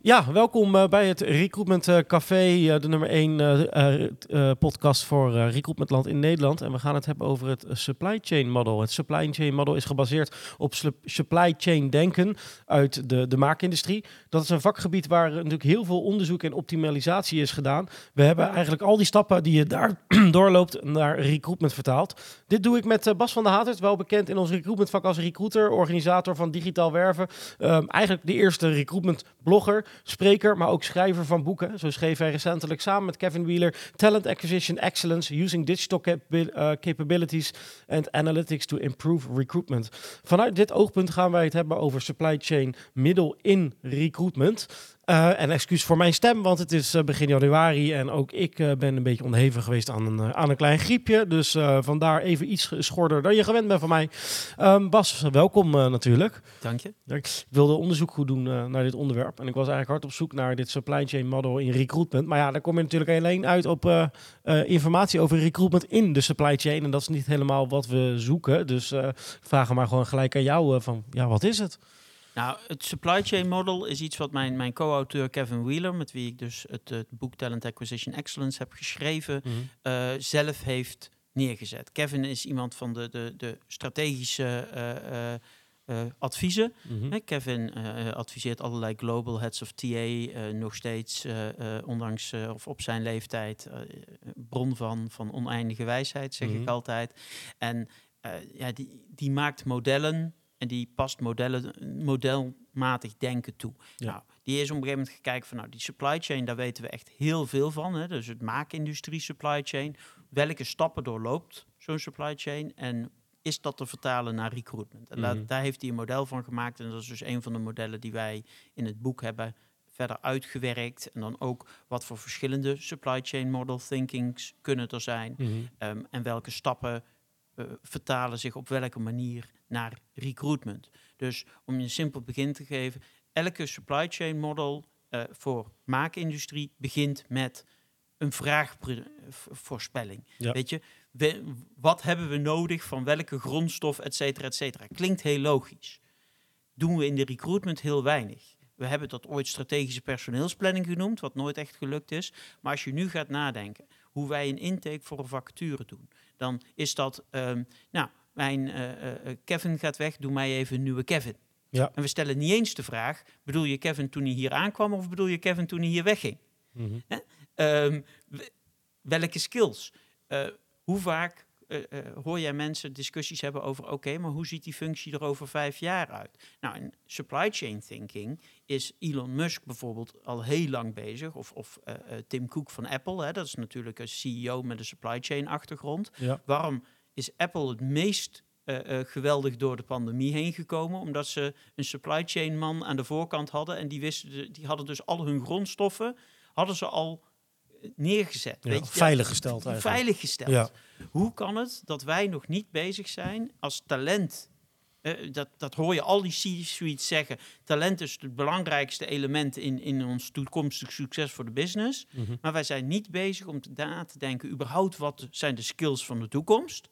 Ja, welkom uh, bij het Recruitment uh, Café, uh, de nummer 1 podcast voor recruitmentland in Nederland. En we gaan het hebben over het supply chain model. Het supply chain model is gebaseerd op supply chain denken uit de, de maakindustrie. Dat is een vakgebied waar natuurlijk heel veel onderzoek en optimalisatie is gedaan. We hebben eigenlijk al die stappen die je daar doorloopt naar recruitment vertaald. Dit doe ik met Bas van der Hatert, wel bekend in ons recruitmentvak als recruiter, organisator van digitaal werven. Um, eigenlijk de eerste recruitment blogger spreker, maar ook schrijver van boeken. Zo schreef hij recentelijk samen met Kevin Wheeler Talent Acquisition Excellence Using Digital uh, Capabilities and Analytics to Improve Recruitment. Vanuit dit oogpunt gaan wij het hebben over supply chain middel in recruitment. Uh, en excuus voor mijn stem, want het is uh, begin januari en ook ik uh, ben een beetje onderhevig geweest aan een, aan een klein griepje. Dus vandaar even iets schorder dan je gewend bent van mij. Um, Bas, welkom natuurlijk. Dank je. Ik wilde onderzoek goed doen naar dit onderwerp. En ik was eigenlijk hard op zoek naar dit supply chain model in recruitment. Maar ja, daar kom je natuurlijk alleen uit op informatie over recruitment in de supply chain. En dat is niet helemaal wat we zoeken. Dus vraag maar gewoon gelijk aan jou van, ja, wat is het? Nou, het supply chain model is iets wat mijn, mijn co-auteur Kevin Wheeler, met wie ik dus het, het boek Talent Acquisition Excellence heb geschreven, mm zelf heeft neergezet. Kevin is iemand van de, de, de strategische uh, adviezen. Mm Kevin adviseert allerlei global heads of TA nog steeds, ondanks of op zijn leeftijd, bron van, van oneindige wijsheid, zeg ik mhm. altijd. En ja, die, die maakt modellen en die past modellen, modelmatig denken toe. Ja. Nou, die is op een gegeven moment gekeken van nou, die supply chain, daar weten we echt heel veel van. Hè? Dus het maakindustrie supply chain. Welke stappen doorloopt zo'n supply chain? En is dat te vertalen naar recruitment? En mhm. daar heeft hij een model van gemaakt. En dat is dus een van de modellen die wij in het boek hebben verder uitgewerkt. En dan ook wat voor verschillende supply chain model thinkings kunnen er zijn. Mhm. Ehm, en welke stappen vertalen zich op welke manier naar recruitment. Dus om je een simpel begin te geven, elke supply chain model uh, voor maakindustrie begint met een vraagvoorspelling. Weet je, wat hebben we nodig van welke grondstof, et cetera, et cetera. Klinkt heel logisch. Doen we in de recruitment heel weinig. We hebben dat ooit strategische personeelsplanning genoemd, wat nooit echt gelukt is. Maar als je nu gaat nadenken hoe wij een intake voor een vacature doen, dan is dat, um, nou, mijn uh, Kevin gaat weg, doe mij even een nieuwe Kevin. Ja. En we stellen niet eens de vraag, bedoel je Kevin toen hij hier aankwam of bedoel je Kevin toen hij hier wegging? Mm -hmm. welke skills? Uh, hoe vaak uh, uh, hoor jij mensen discussies hebben over, oké, maar hoe ziet die functie er over vijf jaar uit? Nou, in supply chain thinking is Elon Musk bijvoorbeeld al heel lang bezig, of, of uh, Tim Cook van Apple, hè, dat is natuurlijk een CEO met een supply chain achtergrond. Ja. Waarom is Apple het meest geweldig door de pandemie heen gekomen, omdat ze een supply chain man aan de voorkant hadden en die, wisten, die hadden dus al hun grondstoffen, hadden ze al neergezet. weet je? Veilig gesteld eigenlijk. Veilig gesteld. Ja. Hoe kan het dat wij nog niet bezig zijn als talent? Uh, dat, dat hoor je al die C-suites zeggen. Talent is het belangrijkste element in, in ons toekomstig succes voor de business. Mhm. Maar wij zijn niet bezig om te, na te denken, überhaupt wat zijn de skills van de toekomst?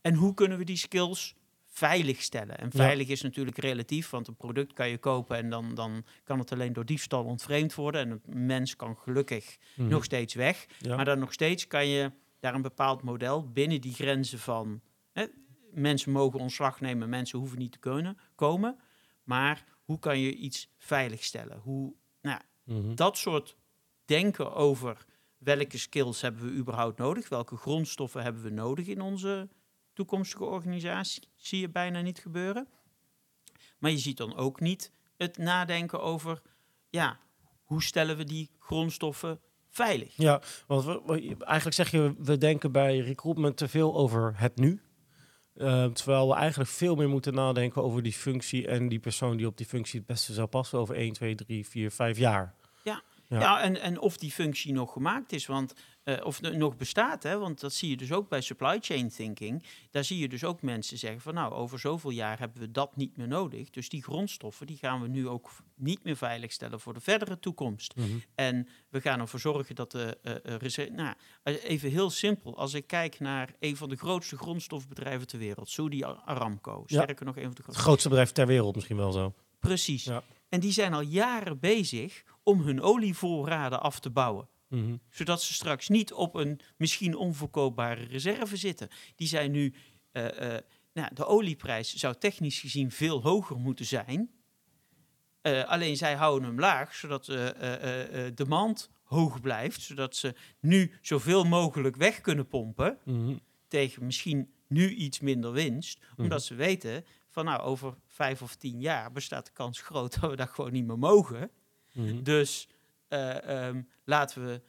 En hoe kunnen we die skills veilig stellen. En veilig is natuurlijk relatief, want een product kan je kopen en dan, dan kan het alleen door diefstal ontvreemd worden. En een mens kan gelukkig mhm. nog steeds weg. Maar dan nog steeds kan je daar een bepaald model binnen die grenzen van. Hè, mensen mogen ontslag nemen, mensen hoeven niet te kunnen komen. Maar hoe kan je iets veilig stellen? Hoe, nou, mhm. Dat soort denken over welke skills hebben we überhaupt nodig, welke grondstoffen hebben we nodig in onze toekomstige organisatie zie je bijna niet gebeuren. Maar je ziet dan ook niet het nadenken over, ja, hoe stellen we die grondstoffen veilig? Ja, want eigenlijk zeg je, we denken bij recruitment te veel over het nu. Uh, terwijl we eigenlijk veel meer moeten nadenken over die functie en die persoon die op die functie het beste zou passen over 1, 2, 3, 4, 5 jaar. Ja, en, en of die functie nog gemaakt is, want, eh, of nog bestaat, hè, want dat zie je dus ook bij supply chain thinking. Daar zie je dus ook mensen zeggen van nou, over zoveel jaar hebben we dat niet meer nodig. Dus die grondstoffen die gaan we nu ook niet meer veiligstellen voor de verdere toekomst. Mhm. En we gaan ervoor zorgen dat de reserve. Nou, even heel simpel. Als ik kijk naar een van de grootste grondstofbedrijven ter wereld, Saudi Ar- Aramco. Ja. Sterker nog, een van de Het grootste. grootste bedrijf ter wereld misschien wel zo. Precies. Ja. En die zijn al jaren bezig om hun olievoorraden af te bouwen Mhm. zodat ze straks niet op een misschien onverkoopbare reserve zitten. Die zijn nu, eh, eh, nou, de olieprijs zou technisch gezien veel hoger moeten zijn. Eh, alleen zij houden hem laag, zodat de demand hoog blijft, zodat ze nu zoveel mogelijk weg kunnen pompen Mhm. tegen misschien nu iets minder winst, Mhm. omdat ze weten van nou over vijf of tien jaar bestaat de kans groot dat we dat gewoon niet meer mogen. Mhm. Dus eh, ehm, laten we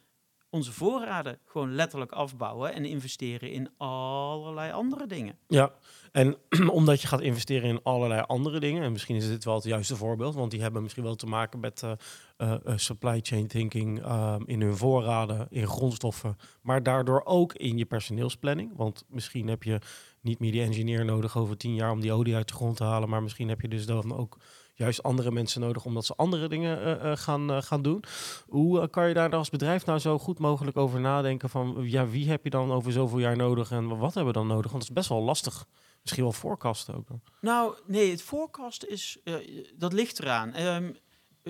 onze voorraden gewoon letterlijk afbouwen en investeren in allerlei andere dingen. Ja, en omdat je gaat investeren in allerlei andere dingen, en misschien is dit wel het juiste voorbeeld, want die hebben misschien wel te maken met eh, eh, supply chain thinking ehm, in hun voorraden, in grondstoffen, maar daardoor ook in je personeelsplanning. Want misschien heb je niet meer die engineer nodig over tien jaar om die olie uit de grond te halen, maar misschien heb je dus dan ook juist andere mensen nodig omdat ze andere dingen eh, eh, gaan, eh, gaan doen. Hoe kan je daar als bedrijf nou zo goed mogelijk over nadenken van ja, wie heb je dan over zoveel jaar nodig en wat hebben we dan nodig? Want het is best wel lastig. Misschien wel forecasten ook. Nou, nee, het forecast is, dat ligt eraan. Ehm, eh,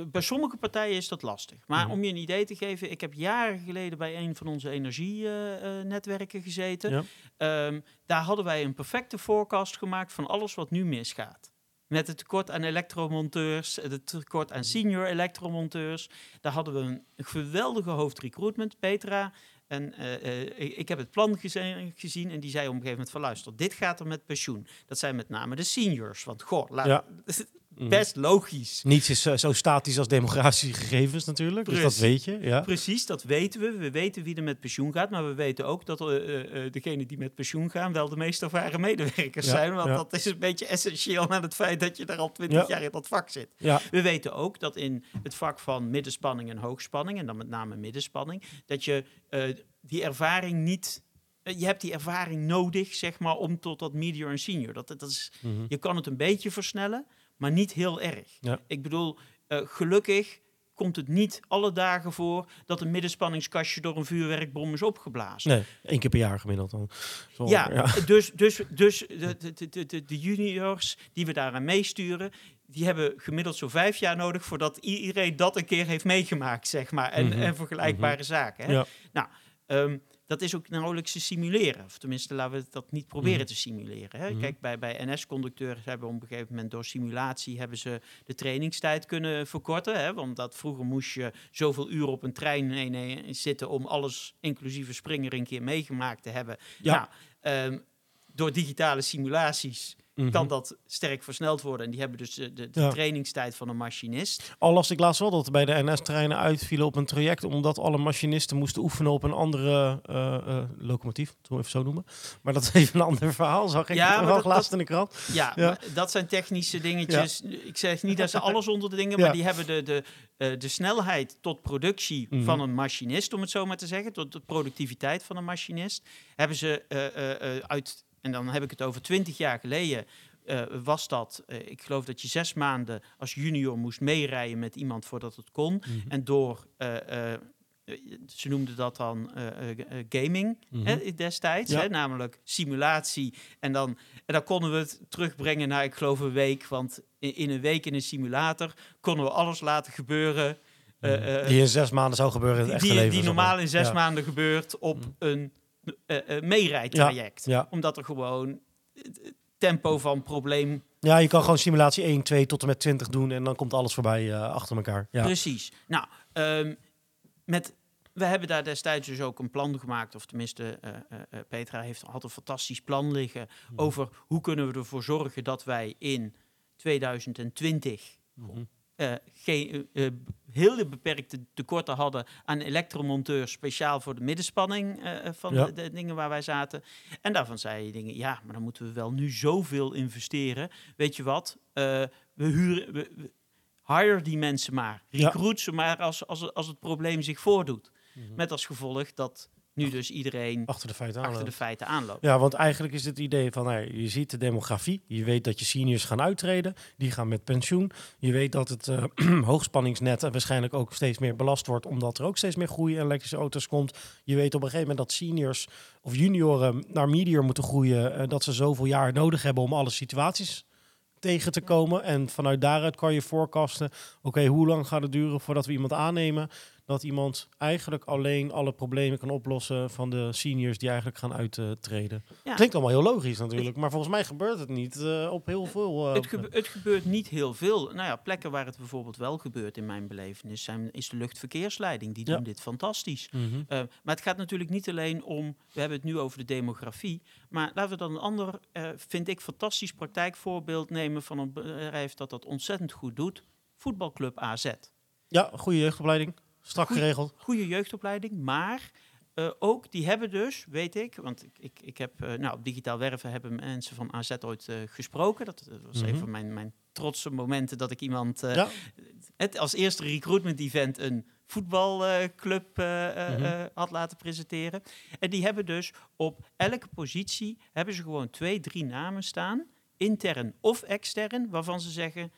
bij sommige partijen is dat lastig. Maar Mhm. om je een idee te geven, ik heb jaren geleden bij een van onze energienetwerken gezeten. Ja. Ehm, daar hadden wij een perfecte forecast gemaakt van alles wat nu misgaat. Met het tekort aan elektromonteurs, het tekort aan senior elektromonteurs. Daar hadden we een geweldige hoofdrecruitment, Petra. En eh, eh, ik heb het plan geze- gezien en die zei op een gegeven moment van luister, dit gaat er met pensioen. Dat zijn met name de seniors. Want goh, laat, Ja. Mhm. best logisch. Niets is eh, zo statisch als demografische gegevens natuurlijk. Dus dat Precies. weet je. Ja. Precies, dat weten we. We weten wie er met pensioen gaat, maar we weten ook dat uh, uh, degenen die met pensioen gaan wel de meest ervaren medewerkers Ja, zijn. Want ja. dat is een beetje essentieel aan het feit dat je er al twintig Ja. jaar in dat vak zit. We weten ook dat in het vak van middenspanning en hoogspanning, en dan met name middenspanning, dat je eh, die ervaring niet. eh, Je hebt die ervaring nodig, zeg maar, om tot dat medior en senior. Dat, dat is, Mhm. je kan het een beetje versnellen, maar niet heel erg. Ja. Ik bedoel, eh, gelukkig komt het niet alle dagen voor dat een middenspanningskastje door een vuurwerkbom is opgeblazen. Nee, één keer per jaar gemiddeld dan. Zo, Ja, dus, dus, dus de, de, de, de, juniors die we daaraan meesturen, die hebben gemiddeld zo'n vijf jaar nodig voordat iedereen dat een keer heeft meegemaakt, zeg maar. En, Mhm. en vergelijkbare zaken. Hè? Ja. Nou, ehm, dat is ook nauwelijks te simuleren. Of tenminste, laten we dat niet proberen Mhm. te simuleren. Hè? Mhm. Kijk, bij, bij NS-conducteurs hebben op een gegeven moment door simulatie hebben ze de trainingstijd kunnen verkorten. Hè? Want dat vroeger moest je zoveel uur op een trein nee, nee, zitten om alles, inclusief een springer, een keer meegemaakt te hebben. Ja. Nou, ehm, door digitale simulaties Mhm. kan dat sterk versneld worden. En die hebben dus de, de, de Ja. trainingstijd van een machinist. Al las ik laatst wel dat bij de NS-treinen uitvielen op een traject, omdat alle machinisten moesten oefenen op een andere eh, eh, locomotief, we even zo noemen. Maar dat is even een ander verhaal, zag ik Ja, wel dat- laatst in de krant. Ja, Ja. dat zijn technische dingetjes. Ik zeg niet dat ze alles onder de dingen, maar die hebben de, de, eh, de snelheid tot productie Mhm. van een machinist, om het zo maar te zeggen, tot de productiviteit van een machinist, hebben ze uit, en dan heb ik het over twintig jaar geleden, eh, was dat, eh, ik geloof dat je zes maanden als junior moest meerijden met iemand voordat het kon. Mhm. En door, eh, ze noemden dat dan gaming Mhm. hè, destijds, Ja. hè, namelijk simulatie. En dan, en dan konden we het terugbrengen naar, ik geloof, een week. Want in, in een week in een simulator konden we alles laten gebeuren. eh, die in zes maanden zou gebeuren in die, het echte die, leven. die normaal in zes Ja. maanden gebeurt op Mhm. een meerijtraject. Ja. Omdat er gewoon het tempo van probleem ja, je kan gewoon simulatie 1, 2 tot en met 20 doen en dan komt alles voorbij eh, achter elkaar. Ja. Precies. Nou, ehm, met, we hebben daar destijds dus ook een plan gemaakt, of tenminste, eh, eh, eh, Petra heeft, had een fantastisch plan liggen Mhm. over hoe kunnen we ervoor zorgen dat wij in 2020 Mhm. eh, geen, eh, eh, hele beperkte tekorten hadden aan elektromonteurs, speciaal voor de middenspanning eh, eh, van Ja. de, de dingen waar wij zaten. En daarvan zei je dingen, ja, maar dan moeten we wel nu zoveel investeren. Weet je wat? Eh, we huren. We, we- hire die mensen maar. Ja. Recruit ze maar als, als, als het probleem zich voordoet. Mhm. Met als gevolg dat nu dus iedereen Achter de feiten achter de feiten aanloopt. Ja, want eigenlijk is het idee van, nou, je ziet de demografie. Je weet dat je seniors gaan uittreden. Die gaan met pensioen. Je weet dat het eh, hoogspanningsnet waarschijnlijk ook steeds meer belast wordt. Omdat er ook steeds meer groei in elektrische auto's komt. Je weet op een gegeven moment dat seniors of junioren naar medior moeten groeien. eh, dat ze zoveel jaar nodig hebben om alle situaties tegen te komen. En vanuit daaruit kan je forecasten, oké, hoe lang gaat het duren voordat we iemand aannemen? Dat iemand eigenlijk alleen alle problemen kan oplossen van de seniors die eigenlijk gaan uittreden. Ja. Klinkt allemaal heel logisch natuurlijk, maar volgens mij gebeurt het niet eh, op heel veel... eh, Het, gebe- het gebeurt niet heel veel. Nou ja, plekken waar het bijvoorbeeld wel gebeurt in mijn belevenis zijn, is de luchtverkeersleiding. Die Ja. doen dit fantastisch. mhm. Uh, maar het gaat natuurlijk niet alleen om, we hebben het nu over de demografie, maar laten we dan een ander, eh, vind ik, fantastisch praktijkvoorbeeld nemen van een bedrijf dat dat ontzettend goed doet. Voetbalclub AZ. Ja, goede jeugdopleiding. Strak Goeie- geregeld. Goede jeugdopleiding, maar eh, ook die hebben dus, weet ik, want ik, ik, ik heb, eh, nou, op digitaal werven hebben mensen van AZ ooit eh, gesproken. Dat, was Mhm. een van mijn, mijn trotse momenten dat ik iemand ja, het als eerste recruitment event een voetbalclub Mhm. had laten presenteren. En die hebben dus op elke positie hebben ze gewoon twee, drie namen staan, intern of extern, waarvan ze zeggen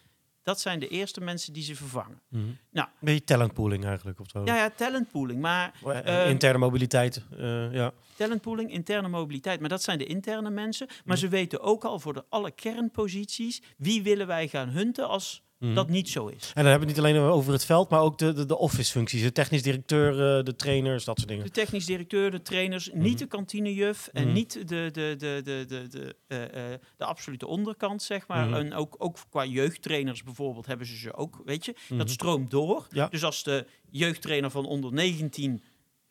dat zijn de eerste mensen die ze vervangen. mhm. Nou. beetje talentpooling eigenlijk. Of zo. Ja, ja, talentpooling, maar Eh, ehm, Interne mobiliteit. eh, ja. talentpooling, interne mobiliteit, maar dat zijn de interne mensen. Maar Mhm. ze weten ook al voor de alle kernposities wie willen wij gaan hunten als Mhm. dat niet zo is. En dan hebben we het niet alleen over het veld, maar ook de, de, de office functies. De technisch directeur, eh, de trainers, dat soort dingen. De technisch directeur, de trainers, Mhm. niet de kantinejuf en Mhm. niet de, de, de, de, de, de, eh, eh, de absolute onderkant, zeg maar. En ook, ook qua jeugdtrainers bijvoorbeeld hebben ze ze ook, weet je. Dat stroomt door. Ja. Dus als de jeugdtrainer van onder 19,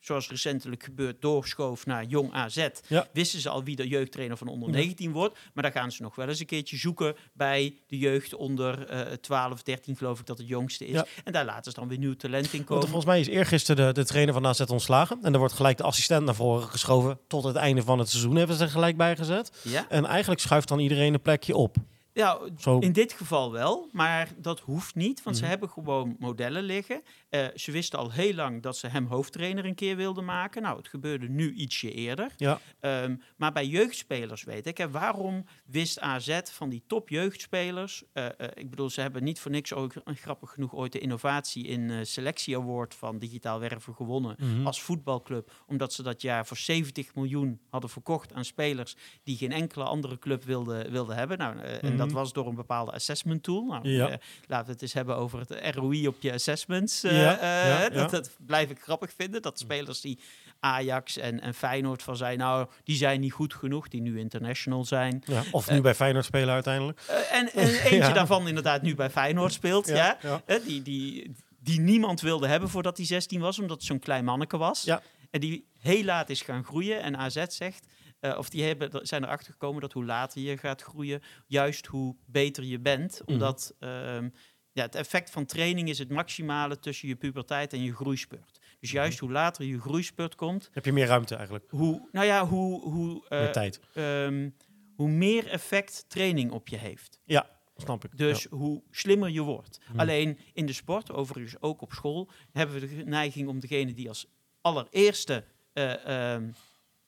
zoals recentelijk gebeurt, doorschoof naar Jong AZ, Ja. wisten ze al wie de jeugdtrainer van onder Ja. 19 wordt. Maar dan gaan ze nog wel eens een keertje zoeken bij de jeugd onder eh 12, 13 geloof ik dat het jongste is. Ja. En daar laten ze dan weer nieuw talent in Want komen. volgens mij is eergisteren de, de trainer van AZ ontslagen. En er wordt gelijk de assistent naar voren geschoven. Tot het einde van het seizoen hebben ze er gelijk bij gezet. Ja? En eigenlijk schuift dan iedereen een plekje op. Ja, Zo. in dit geval wel, maar dat hoeft niet, want ze Mhm. hebben gewoon modellen liggen. Eh, ze wisten al heel lang dat ze hem hoofdtrainer een keer wilden maken. Nou, het gebeurde nu ietsje eerder. Ja. Ehm, maar bij jeugdspelers weet ik, hè, waarom wist AZ van die top jeugdspelers? eh, eh, ik bedoel, ze hebben niet voor niks ook grappig genoeg ooit de innovatie in selectie award van digitaal werven gewonnen Mhm. als voetbalclub, omdat ze dat jaar voor 70 miljoen hadden verkocht aan spelers die geen enkele andere club wilde, wilde hebben. Nou, En dat Mhm. was door een bepaalde assessment tool. Nou, Ja. eh, laten we het eens hebben over het ROI op je assessments. eh, Ja, eh, ja, dat, dat blijf ik grappig vinden. Dat spelers die Ajax en, en Feyenoord van zijn, nou, die zijn niet goed genoeg, die nu international zijn. Of nu bij Feyenoord spelen uiteindelijk. En, en eentje daarvan inderdaad nu bij Feyenoord speelt. Ja, die, die, die niemand wilde hebben voordat hij 16 was, omdat het zo'n klein manneke was. Ja. En die heel laat is gaan groeien. En AZ zegt, eh, of die hebben, zijn erachter gekomen dat hoe later je gaat groeien, juist hoe beter je bent. Mhm. Omdat ehm, ja, het effect van training is het maximale tussen je puberteit en je groeispurt. Dus Mhm. juist hoe later je groeispurt komt, Heb je meer ruimte eigenlijk. hoe, nou ja, hoe, hoe, eh, meer tijd. ehm, hoe meer effect training op je heeft. Ja, snap ik. Dus Ja. hoe slimmer je wordt. Hmm. Alleen in de sport, overigens ook op school, hebben we de neiging om degene die als allereerste eh, ehm,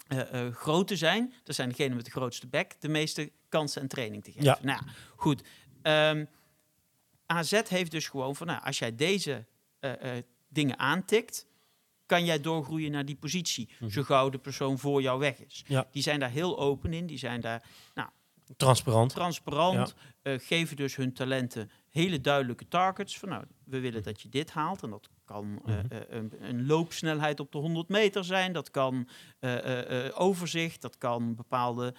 eh, eh, grote zijn, dat zijn degenen met de grootste bek, de meeste kansen en training te geven. Ja. Nou goed. Ehm, AZ heeft dus gewoon van, nou, als jij deze eh, dingen aantikt, kan jij doorgroeien naar die positie, Mhm. zo gauw de persoon voor jou weg is. Ja. Die zijn daar heel open in, die zijn daar Transparant. transparant, eh, geven dus hun talenten hele duidelijke targets. Van nou, we willen dat je dit haalt. En dat kan eh, Mhm. eh, een, een loopsnelheid op de 100 meter zijn. Dat kan eh, overzicht. Dat kan bepaalde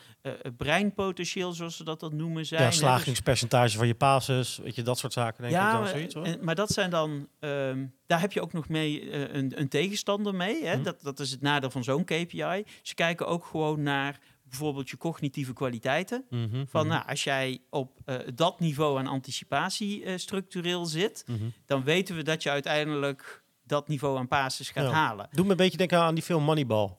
breinpotentieel, zoals ze dat dan noemen, zijn. Ja. Dus- slagingspercentage van je passes. Weet je, dat soort zaken denk ik ja, dan maar, zoiets hoor. en- maar dat zijn dan, ehm, daar heb je ook nog mee een, een tegenstander mee. Hè? Mhm. Dat, dat is het nadeel van zo'n KPI. Ze kijken ook gewoon naar bijvoorbeeld je cognitieve kwaliteiten. Mhm, Van mhm, nou, als jij op eh, dat niveau aan anticipatie eh, structureel zit, mhm. dan weten we dat je uiteindelijk dat niveau aan basis gaat Ja. halen. Doe me een beetje denken aan die film Moneyball.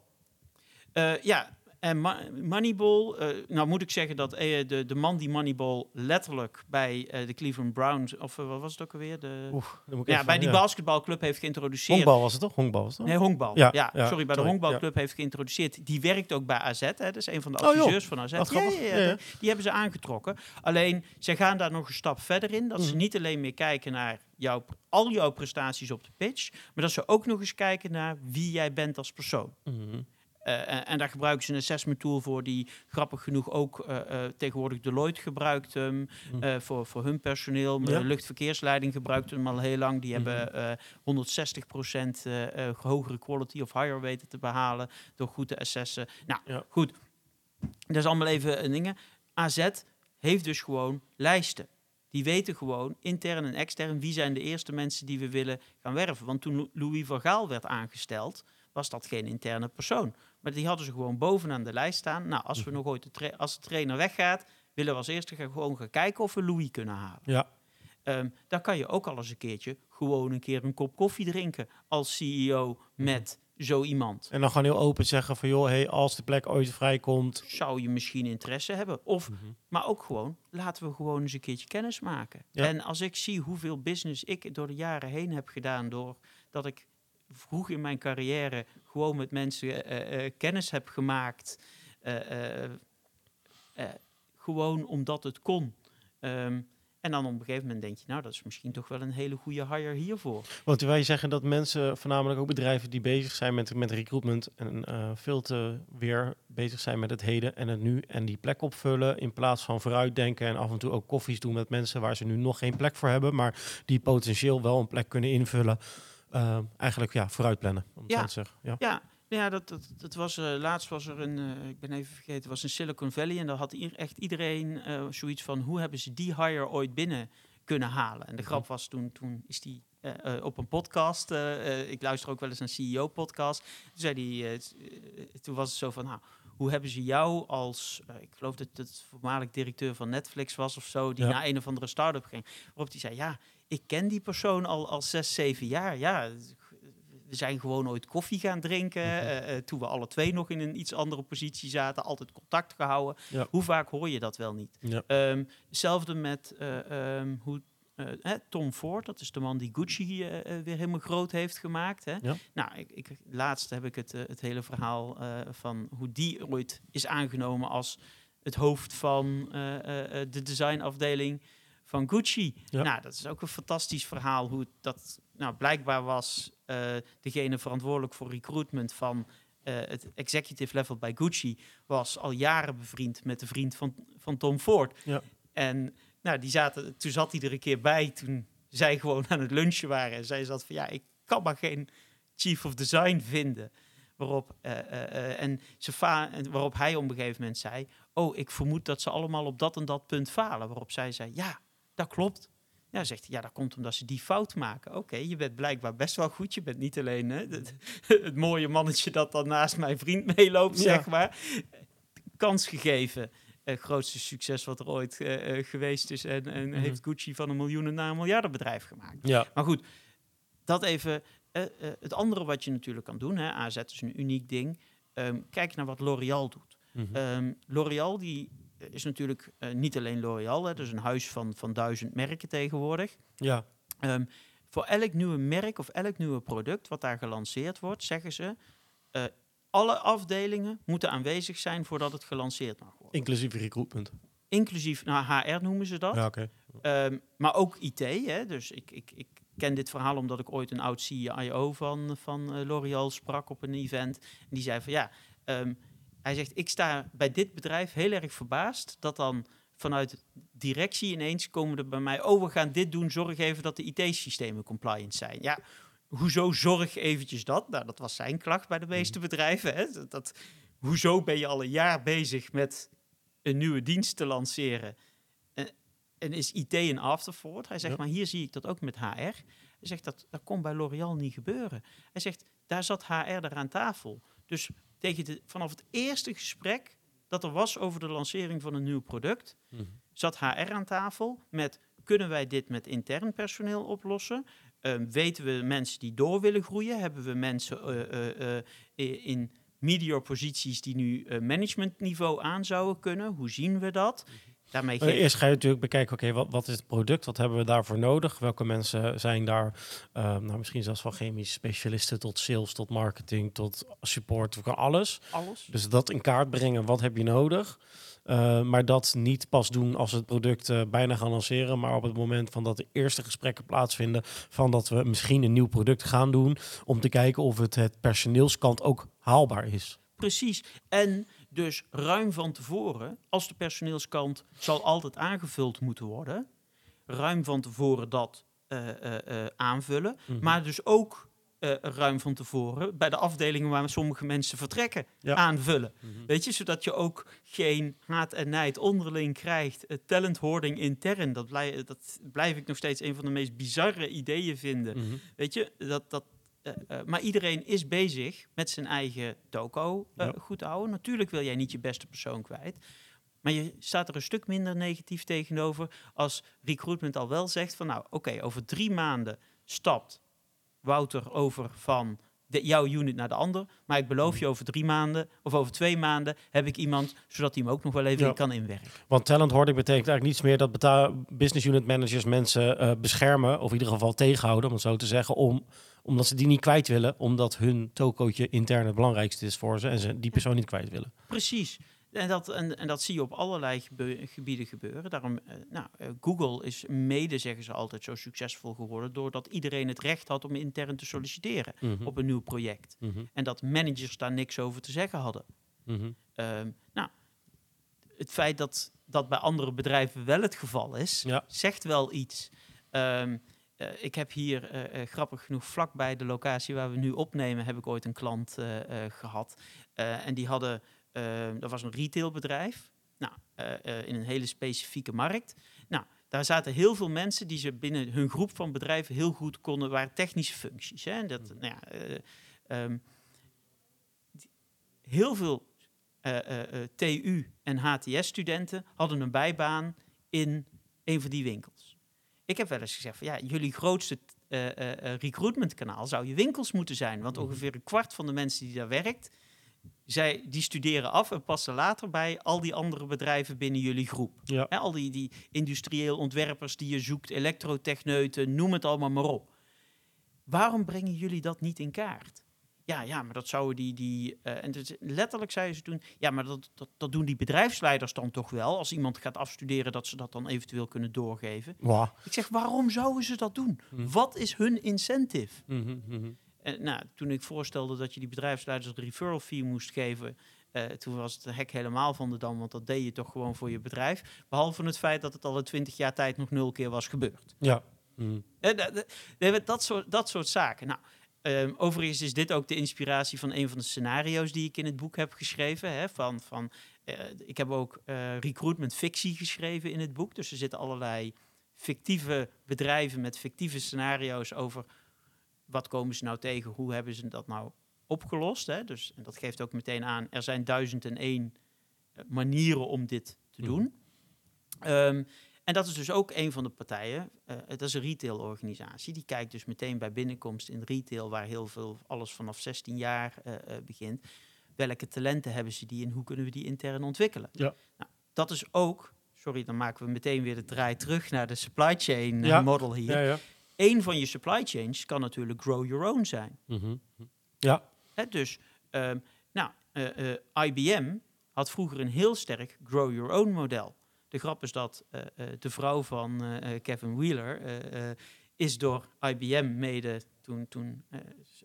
Eh, ja, en Ma- Moneyball, eh, nou moet ik zeggen dat eh, de, de man die Moneyball letterlijk bij eh, de Cleveland Browns, of wat was het ook alweer? De, ja, bij die ja. basketbalclub heeft geïntroduceerd. Honkbal was het toch? Honkbal was het toch? Nee, honkbal. Ja, sorry, bij de honkbalclub heeft geïntroduceerd. Die werkt ook bij AZ, hè, dat is een van de Oh, adviseurs van AZ. Ja. Die hebben ze aangetrokken. Alleen, zij gaan daar nog een stap verder in. Dat ze Mhm. niet alleen meer kijken naar jouw, al jouw prestaties op de pitch, maar dat ze ook nog eens kijken naar wie jij bent als persoon. Mhm. Eh, en, en daar gebruiken ze een assessment tool voor die grappig genoeg ook eh, eh, tegenwoordig Deloitte gebruikt hem eh, voor, voor hun personeel. Ja. De luchtverkeersleiding gebruikt hem al heel lang. Die Mhm. hebben eh 160% eh, eh, hogere quality of higher weten te behalen door goed te assessen. Nou, Ja. goed. Dat is allemaal even een dingen. AZ heeft dus gewoon lijsten. Die weten gewoon, intern en extern, wie zijn de eerste mensen die we willen gaan werven. Want toen Lou- Louis van Gaal werd aangesteld, was dat geen interne persoon. Maar die hadden ze gewoon bovenaan de lijst staan. Nou, als we nog ooit de, als de trainer weggaat, willen we als eerste gaan gewoon gaan kijken of we Louis kunnen halen. Ja. Ehm, dan kan je ook al eens een keertje gewoon een keer een kop koffie drinken als CEO met zo iemand. En dan gewoon heel open zeggen van joh, hey, als de plek ooit vrijkomt. Zou je misschien interesse hebben? Of, Mhm. maar ook gewoon, laten we gewoon eens een keertje kennis maken. Ja. En als ik zie hoeveel business ik door de jaren heen heb gedaan, doordat ik vroeg in mijn carrière gewoon met mensen eh, eh, kennis heb gemaakt, eh, eh, eh, gewoon omdat het kon. Ehm, en dan op een gegeven moment denk je, nou, dat is misschien toch wel een hele goede hire hiervoor. Want wij zeggen dat mensen, voornamelijk ook bedrijven die bezig zijn met, met recruitment en eh, veel te weer bezig zijn met het heden en het nu en die plek opvullen in plaats van vooruitdenken en af en toe ook koffies doen met mensen waar ze nu nog geen plek voor hebben, maar die potentieel wel een plek kunnen invullen. Eh, eigenlijk ja, vooruitplannen, om het Ja. zo te zeggen. Ja. Ja, ja dat, dat, dat was, eh, laatst was er een, eh, ik ben even vergeten, was in Silicon Valley. En daar had echt iedereen eh, zoiets van, hoe hebben ze die hire ooit binnen kunnen halen? En de grap was, toen, toen is die op een podcast, ik luister ook wel eens een CEO-podcast. Toen, zei die, toen was het zo van, nou, hoe hebben ze jou als, ik geloof dat het voormalig directeur van Netflix was of zo, die Ja. naar een of andere start-up ging. Waarop die zei, ja, ik ken die persoon al, al zes, zeven jaar. Ja, we zijn gewoon ooit koffie gaan drinken. Mhm. eh, eh, toen we alle twee nog in een iets andere positie zaten. Altijd contact gehouden. Ja. Hoe vaak hoor je dat wel niet? Ja. Ehm, hetzelfde met eh, ehm, hoe, Tom Ford. Dat is de man die Gucci weer helemaal groot heeft gemaakt. Hè? Ja. Nou, ik, ik, laatst heb ik het, het hele verhaal van hoe die ooit is aangenomen als het hoofd van de designafdeling van Gucci. Ja. Nou, dat is ook een fantastisch verhaal hoe dat nou, blijkbaar was eh, degene verantwoordelijk voor recruitment van eh, het executive level bij Gucci was al jaren bevriend met de vriend van, van Tom Ford. Ja. En nou, die zaten, toen zat hij er een keer bij toen zij gewoon aan het lunchen waren. En zij zat van ja, ik kan maar geen chief of design vinden. Waarop, eh, en ze en waarop hij op een gegeven moment zei: Oh, ik vermoed dat ze allemaal op dat en dat punt falen. Waarop zij zei: Ja, dat klopt. Ja, zegt hij, ja, dat komt omdat ze die fout maken. Oké, je bent blijkbaar best wel goed. Je bent niet alleen hè, het, het mooie mannetje dat dan naast mijn vriend meeloopt, Ja. zeg maar. Kans gegeven. Het grootste succes wat er ooit eh, eh, geweest is. En, en Mhm. heeft Gucci van een miljoenen naar een miljardenbedrijf gemaakt. Ja. Maar goed, dat even. eh, eh, het andere wat je natuurlijk kan doen, hè, AZ is een uniek ding. Ehm, kijk naar wat L'Oréal doet. L'Oréal die is natuurlijk eh, niet alleen L'Oréal, hè, dus een huis van, van duizend merken tegenwoordig. ja. Ehm, voor elk nieuwe merk of elk nieuwe product wat daar gelanceerd wordt, zeggen ze, eh, alle afdelingen moeten aanwezig zijn voordat het gelanceerd mag worden. Inclusief recruitment. Inclusief, nou, HR noemen ze dat. Ja, oké. Ehm, maar ook IT. Hè? Dus ik, ik, ik ken dit verhaal omdat ik ooit een oud CIO van, van eh, L'Oréal sprak op een event. En die zei van ja, ehm, hij zegt ik sta bij dit bedrijf heel erg verbaasd dat dan vanuit directie ineens komen er bij mij, oh we gaan dit doen, zorg even dat de IT-systemen compliant zijn. Ja, hoezo zorg eventjes dat? Nou, dat was zijn klacht bij de meeste bedrijven. Hè? Dat, dat, hoezo ben je al een jaar bezig met een nieuwe dienst te lanceren? En, en is IT een afterthought? Hij zegt, Ja. maar hier zie ik dat ook met HR. Hij zegt, dat, dat kon bij L'Oréal niet gebeuren. Hij zegt, daar zat HR er aan tafel. Dus tegen de, vanaf het eerste gesprek dat er was over de lancering van een nieuw product, Mhm. zat HR aan tafel met, kunnen wij dit met intern personeel oplossen? Ehm, weten we mensen die door willen groeien? Hebben we mensen eh, eh, eh, in media posities die nu managementniveau aan zouden kunnen. Hoe zien we dat? Daarmee geef... Eerst ga je natuurlijk bekijken, oké, wat, wat is het product? Wat hebben we daarvoor nodig? Welke mensen zijn daar, uh, nou, misschien zelfs van chemische specialisten tot sales, tot marketing, tot support, alles. Alles. Dus dat in kaart brengen, wat heb je nodig? Uh, maar dat niet pas doen als we het product uh, bijna gaan lanceren, maar op het moment van dat de eerste gesprekken plaatsvinden van dat we misschien een nieuw product gaan doen, om te kijken of het het personeelskant ook haalbaar is. Precies. En dus ruim van tevoren, als de personeelskant zal altijd aangevuld moeten worden, ruim van tevoren dat uh, uh, aanvullen, mm -hmm. maar dus ook ruim van tevoren bij de afdelingen waar sommige mensen vertrekken ja. aanvullen. Mm -hmm. Weet je, zodat je ook geen haat en nijd onderling krijgt. Uh, talent hoarding intern, dat, blij, dat blijf ik nog steeds een van de meest bizarre ideeën vinden. Mm -hmm. Weet je, dat, dat, uh, maar iedereen is bezig met zijn eigen toko uh, ja. goed houden. Natuurlijk wil jij niet je beste persoon kwijt. Maar je staat er een stuk minder negatief tegenover als recruitment al wel zegt van nou oké, okay, over drie maanden stapt Wouter over van de, jouw unit naar de ander. Maar ik beloof je over drie maanden of over twee maanden heb ik iemand, zodat hij hem ook nog wel even ja. kan inwerken. Want talent hoording betekent eigenlijk niets meer dat business unit managers mensen uh, beschermen, of in ieder geval tegenhouden, om het zo te zeggen, om, omdat ze die niet kwijt willen, omdat hun tokootje intern het belangrijkste is voor ze en ze die persoon niet kwijt willen. Precies. En dat, en, en dat zie je op allerlei gebieden gebeuren. Daarom, uh, nou, uh, Google is mede, zeggen ze altijd, zo succesvol geworden... doordat iedereen het recht had om intern te solliciteren mm -hmm. op een nieuw project. Mm -hmm. En dat managers daar niks over te zeggen hadden. Mm -hmm. uh, nou, het feit dat dat bij andere bedrijven wel het geval is, ja. zegt wel iets. Um, ik heb hier, grappig genoeg, vlakbij de locatie waar we nu opnemen... heb ik ooit een klant gehad. en die hadden... Dat was een retailbedrijf. Nou, in een hele specifieke markt. Nou, daar zaten heel veel mensen die ze binnen hun groep van bedrijven heel goed konden, waren technische functies. Hè? En dat, nou ja, um, heel veel TU en HTS-studenten hadden een bijbaan in een van die winkels. Ik heb wel eens gezegd van ja, jullie grootste recruitmentkanaal zou je winkels moeten zijn. Want ongeveer een kwart van de mensen die daar werkt, zij, die studeren af en passen later bij al die andere bedrijven binnen jullie groep. Ja. He, al die, die industrieel ontwerpers die je zoekt, elektrotechneuten, noem het allemaal maar op. Waarom brengen jullie dat niet in kaart? Ja, ja, maar dat zouden die. die uh, en dus letterlijk zeiden ze toen. Ja, maar dat, dat, dat doen die bedrijfsleiders dan toch wel. Als iemand gaat afstuderen, dat ze dat dan eventueel kunnen doorgeven. Wow. Ik zeg, waarom zouden ze dat doen? Hm. Wat is hun incentive? Mm -hmm, mm -hmm. En nou, toen ik voorstelde dat je die bedrijfsleiders de referral fee moest geven, uh, toen was het hek helemaal van de dam, want dat deed je toch gewoon voor je bedrijf. Behalve het feit dat het al in twintig jaar tijd nog nul keer was gebeurd. Ja. Mm. Uh, dat, soort, dat soort zaken. Nou, um, overigens is dit ook de inspiratie van een van de scenario's die ik in het boek heb geschreven. Hè, van, van, uh, ik heb ook recruitment fictie geschreven in het boek. Dus er zitten allerlei fictieve bedrijven met fictieve scenario's over wat komen ze nou tegen? Hoe hebben ze dat nou opgelost? Hè? Dus en dat geeft ook meteen aan, er zijn duizend en één eh, manieren om dit te doen. Mm. Um, en dat is dus ook een van de partijen. Uh, dat is een retailorganisatie. Die kijkt dus meteen bij binnenkomst in retail, waar heel veel alles vanaf 16 jaar uh, uh, begint. Welke talenten hebben ze die en hoe kunnen we die intern ontwikkelen? Ja. Nou, dat is ook, sorry, dan maken we meteen weer de draai terug naar de supply chain ja. model hier. Ja, ja een van je supply chains kan natuurlijk grow your own zijn. Mm -hmm. Ja. Hè, dus, um, nou, uh, uh, IBM had vroeger een heel sterk grow your own model. De grap is dat uh, de vrouw van Kevin Wheeler is door IBM mede toen, toen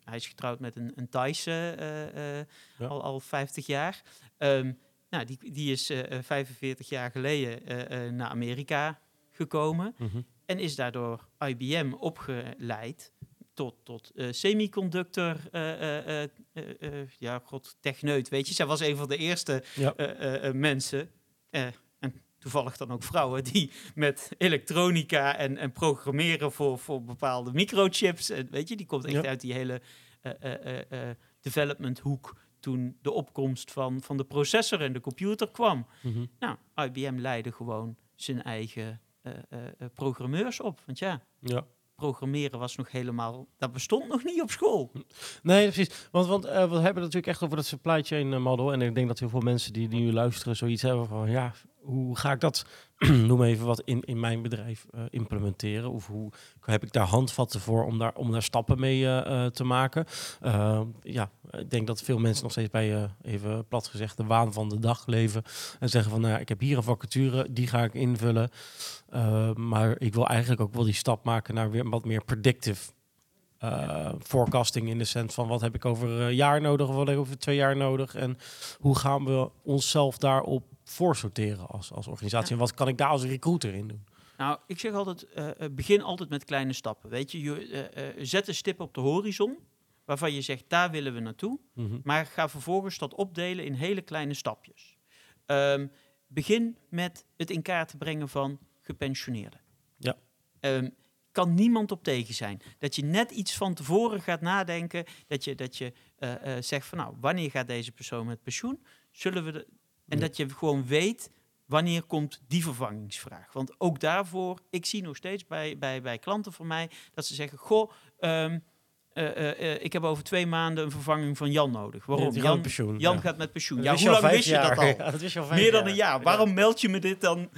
hij is getrouwd met een, een Thaise ja. al, al 50 jaar. Um, nou, die, die is 45 jaar geleden naar Amerika gekomen. Mm -hmm. En is daardoor IBM opgeleid tot, tot uh, semiconductor, uh, uh, ja, god, techneut, weet je. Zij was een van de eerste ja. mensen, en toevallig dan ook vrouwen, die met elektronica en, en programmeren voor, voor bepaalde microchips, en, weet je, die komt echt ja. uit die hele development hoek toen de opkomst van, van de processor en de computer kwam. Mm -hmm. Nou, IBM leidde gewoon zijn eigen uh, uh, programmeurs op. Want ja, ja, programmeren was nog helemaal, dat bestond nog niet op school. Nee, precies. Want, want uh, we hebben natuurlijk echt over dat supply chain eh, model. En ik denk dat heel veel mensen die, die nu luisteren zoiets hebben van, ja, hoe ga ik dat, noem even wat, in, in mijn bedrijf uh, implementeren? Of hoe heb ik daar handvatten voor om daar, om daar stappen mee uh, te maken? Ja, ik denk dat veel mensen nog steeds bij, even plat gezegd, de waan van de dag leven. En zeggen van, nou, ik heb hier een vacature, die ga ik invullen. maar ik wil eigenlijk ook wel die stap maken naar weer wat meer predictive uh, forecasting in de sens van wat heb ik over een jaar nodig of wat heb ik over twee jaar nodig en hoe gaan we onszelf daarop voorsorteren als, als organisatie en wat kan ik daar als recruiter in doen? Nou, ik zeg altijd, uh, begin altijd met kleine stappen. Weet je, je uh, zet een stip op de horizon waarvan je zegt, daar willen we naartoe. Mm -hmm. Maar ga vervolgens dat opdelen in hele kleine stapjes. Um, begin met het in kaart brengen van gepensioneerden. Ja. Um, kan niemand op tegen zijn. Dat je net iets van tevoren gaat nadenken. Dat je, dat je uh, uh, zegt van nou, wanneer gaat deze persoon met pensioen? Zullen we de, en ja. dat je gewoon weet wanneer komt die vervangingsvraag. Want ook daarvoor, ik zie nog steeds bij, bij, bij klanten van mij dat ze zeggen: Goh, um, uh, ik heb over twee maanden een vervanging van Jan nodig. Waarom? Ja, Jan, pensioen, Jan ja. gaat met pensioen. Ja, hoe lang wist je dat al? Dat je al Meer dan een jaar. Waarom meld je me dit dan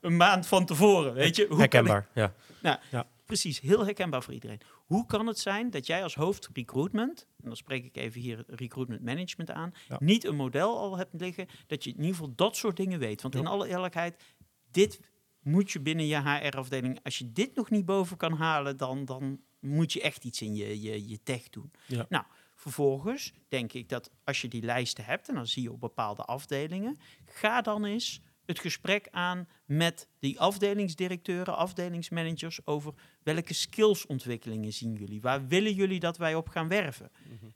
een maand van tevoren? Weet je? Hoe Herkenbaar, ik... ja. Nou, precies, heel herkenbaar voor iedereen. Hoe kan het zijn dat jij als hoofd recruitment, en dan spreek ik even hier recruitment management aan, niet een model al hebt liggen, dat je in ieder geval dat soort dingen weet? Want in alle eerlijkheid, dit moet je binnen je HR-afdeling, als je dit nog niet boven kan halen, dan, dan moet je echt iets in je, je, je tech doen. Ja. Nou, vervolgens denk ik dat als je die lijsten hebt, en dan zie je op bepaalde afdelingen, ga dan eens het gesprek aan met die afdelingsdirecteuren, afdelingsmanagers over welke skillsontwikkelingen zien jullie? Waar willen jullie dat wij op gaan werven? Mm -hmm.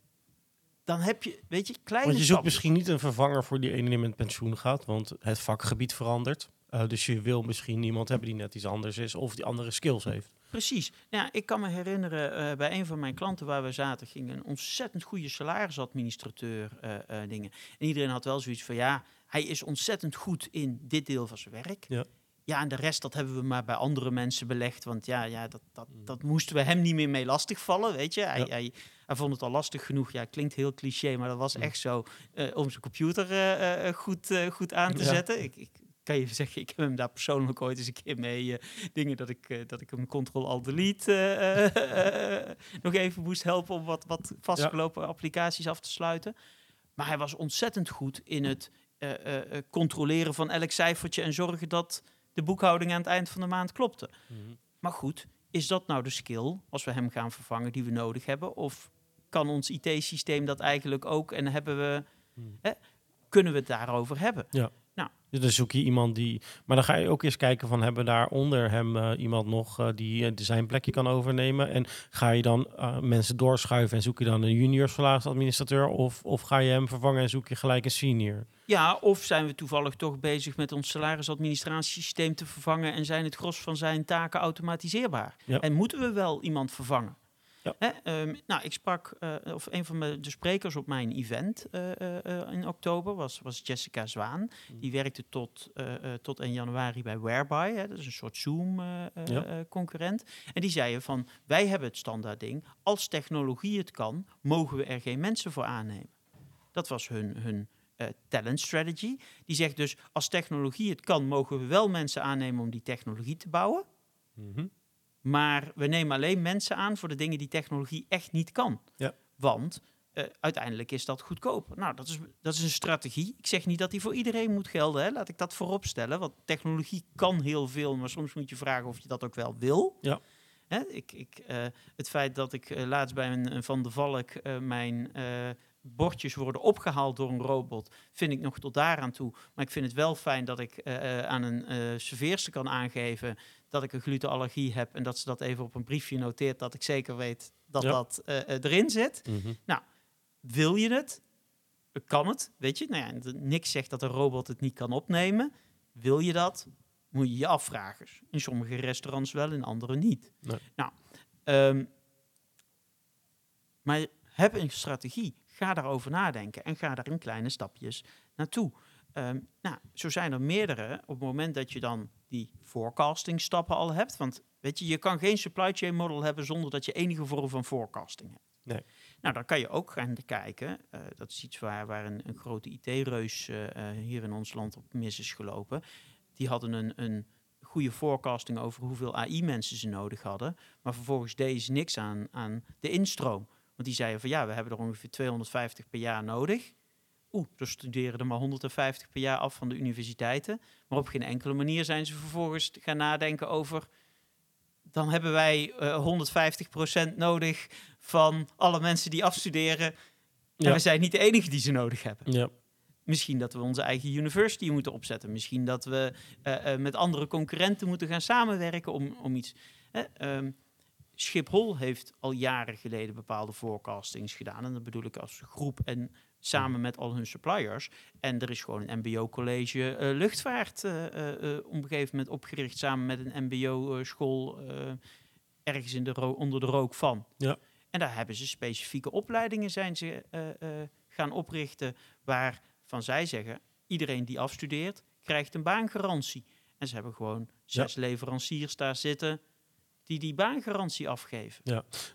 Dan heb je, weet je, kleine Want je zoekt misschien niet een vervanger voor die ene die met pensioen gaat, want het vakgebied verandert. Uh, dus je wil misschien iemand hebben die net iets anders is of die andere skills heeft. Precies. Nou, ik kan me herinneren, uh, bij een van mijn klanten waar we zaten, ging een ontzettend goede salarisadministrateur uh, dingen. En iedereen had wel zoiets van, ja, hij is ontzettend goed in dit deel van zijn werk. Ja. Ja, en de rest, dat hebben we maar bij andere mensen belegd. Want ja, ja dat, dat, dat moesten we hem niet meer mee lastigvallen, weet je. Hij, Ja. hij, hij vond het al lastig genoeg. Ja, klinkt heel cliché, maar dat was echt zo. eh, om zijn computer eh, eh, goed, goed aan te Ja. zetten. Ik, ik kan je zeggen, ik heb hem daar persoonlijk ooit eens een keer mee... dingen dat ik, dat ik hem Ctrl-Alt-Delete eh, nog even moest helpen... om wat, wat vastgelopen applicaties af te sluiten. Maar hij was ontzettend goed in het controleren van elk cijfertje... en zorgen dat de boekhouding aan het eind van de maand klopte. Maar goed, is dat nou de skill, als we hem gaan vervangen, die we nodig hebben? Of kan ons IT-systeem dat eigenlijk ook en hebben we, hè, kunnen we het daarover hebben? Dus dan zoek je iemand die. Maar dan ga je ook eens kijken van hebben we daar onder hem eh, iemand nog eh, die eh, zijn plekje kan overnemen. En ga je dan eh, mensen doorschuiven en zoek je dan een junior administrateur of, of ga je hem vervangen en zoek je gelijk een senior? Ja, of zijn we toevallig toch bezig met ons salarisadministratiesysteem te vervangen en zijn het gros van zijn taken automatiseerbaar? Ja. En moeten we wel iemand vervangen? Ja. Hè, ehm, nou, ik sprak, eh, of een van de sprekers op mijn event eh, eh, in oktober was, was Jessica Zwaan. Mm. Die werkte tot, tot 1 januari bij Whereby, hè, dat is een soort Ja. Zoom-concurrent. en die zeiden van, wij hebben het standaard ding, als technologie het kan, mogen we er geen mensen voor aannemen. Dat was hun, hun eh, talent strategy. Die zegt dus, als technologie het kan, mogen we wel mensen aannemen om die technologie te bouwen. Mhm. Maar we nemen alleen mensen aan voor de dingen die technologie echt niet kan. Ja. Want eh, uiteindelijk is dat goedkoper. Nou, dat is, dat is een strategie. Ik zeg niet dat die voor iedereen moet gelden. Hè. Laat ik dat voorop stellen. Want technologie kan heel veel, maar soms moet je vragen of je dat ook wel wil. Ja. Hè, ik, ik, eh, het feit dat ik laatst bij een, een Van de Valk mijn bordjes worden opgehaald door een robot, vind ik nog tot daaraan toe. Maar ik vind het wel fijn dat ik eh, eh, aan een eh serveerster kan aangeven dat ik een glutenallergie heb en dat ze dat even op een briefje noteert, dat ik zeker weet dat Ja. dat erin zit. Mhm. Wil je het? Kan het? Weet je? Nou ja, niks zegt dat een robot het niet kan opnemen. Wil je dat? Moet je je afvragen. In sommige restaurants wel, in andere niet. Nee. Nou, ehm, maar heb een strategie. Ga daarover nadenken en ga daar in kleine stapjes naartoe. Ehm, nou, zo zijn er meerdere. Op het moment dat je dan die forecasting stappen al hebt. Want weet je, je kan geen supply chain model hebben zonder dat je enige vorm van forecasting hebt. Nee. Nou, dan kan je ook gaan kijken. eh, dat is iets waar, waar een, een grote IT-reus eh, eh, hier in ons land op mis is gelopen. Die hadden een, een goede forecasting over hoeveel AI-mensen ze nodig hadden. Maar vervolgens deden ze niks aan, aan de instroom. Want die zeiden van ja, we hebben er ongeveer 250 per jaar nodig. Oeh, er studeren er maar 150 per jaar af van de universiteiten. Maar op geen enkele manier zijn ze vervolgens gaan nadenken over... dan hebben wij eh 150% nodig van alle mensen die afstuderen. En Ja. we zijn niet de enige die ze nodig hebben. Ja. Misschien dat we onze eigen university moeten opzetten. Misschien dat we eh, eh, met andere concurrenten moeten gaan samenwerken om, om iets. Hè, ehm, Schiphol heeft al jaren geleden bepaalde forecastings gedaan. En dat bedoel ik als groep en samen met al hun suppliers. En er is gewoon een MBO-college eh, luchtvaart eh, eh, op een gegeven moment opgericht samen met een MBO-school ergens in de onder de rook van. Ja. En daar hebben ze specifieke opleidingen zijn ze gaan oprichten waarvan zij zeggen iedereen die afstudeert krijgt een baangarantie. En ze hebben gewoon zes leveranciers daar zitten die die baangarantie afgeven.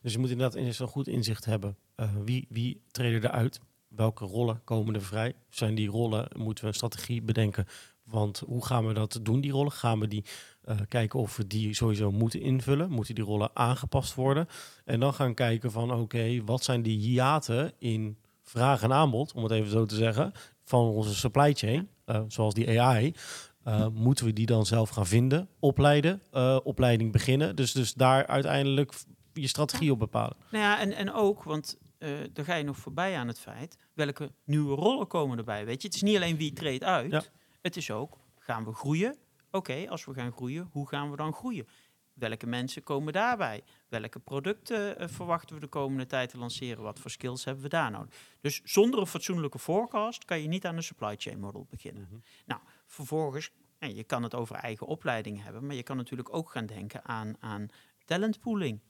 Dus je moet inderdaad eerst een goed inzicht hebben. eh, wie, wie treden eruit? Welke rollen komen er vrij? Zijn die rollen, moeten we een strategie bedenken? Want hoe gaan we dat doen, die rollen? Gaan we die eh, kijken of we die sowieso moeten invullen? Moeten die rollen aangepast worden? En dan gaan kijken van, oké, wat zijn die hiaten in vraag en aanbod, om het even zo te zeggen, van onze supply chain, eh, zoals die AI. Eh, moeten we die dan zelf gaan vinden, opleiden, eh, opleiding beginnen? Dus, dus daar uiteindelijk je strategie op bepalen. Nou ja, en, en ook, want eh dan ga je nog voorbij aan het feit, welke nieuwe rollen komen erbij, weet je? Het is niet alleen wie treedt uit, Ja. het is ook, gaan we groeien? Oké, als we gaan groeien, hoe gaan we dan groeien? Welke mensen komen daarbij? Welke producten verwachten we de komende tijd te lanceren? Wat voor skills hebben we daar nodig? Dus zonder een fatsoenlijke forecast kan je niet aan een supply chain model beginnen. Nou, vervolgens, en je kan het over eigen opleiding hebben, maar je kan natuurlijk ook gaan denken aan, aan talentpooling.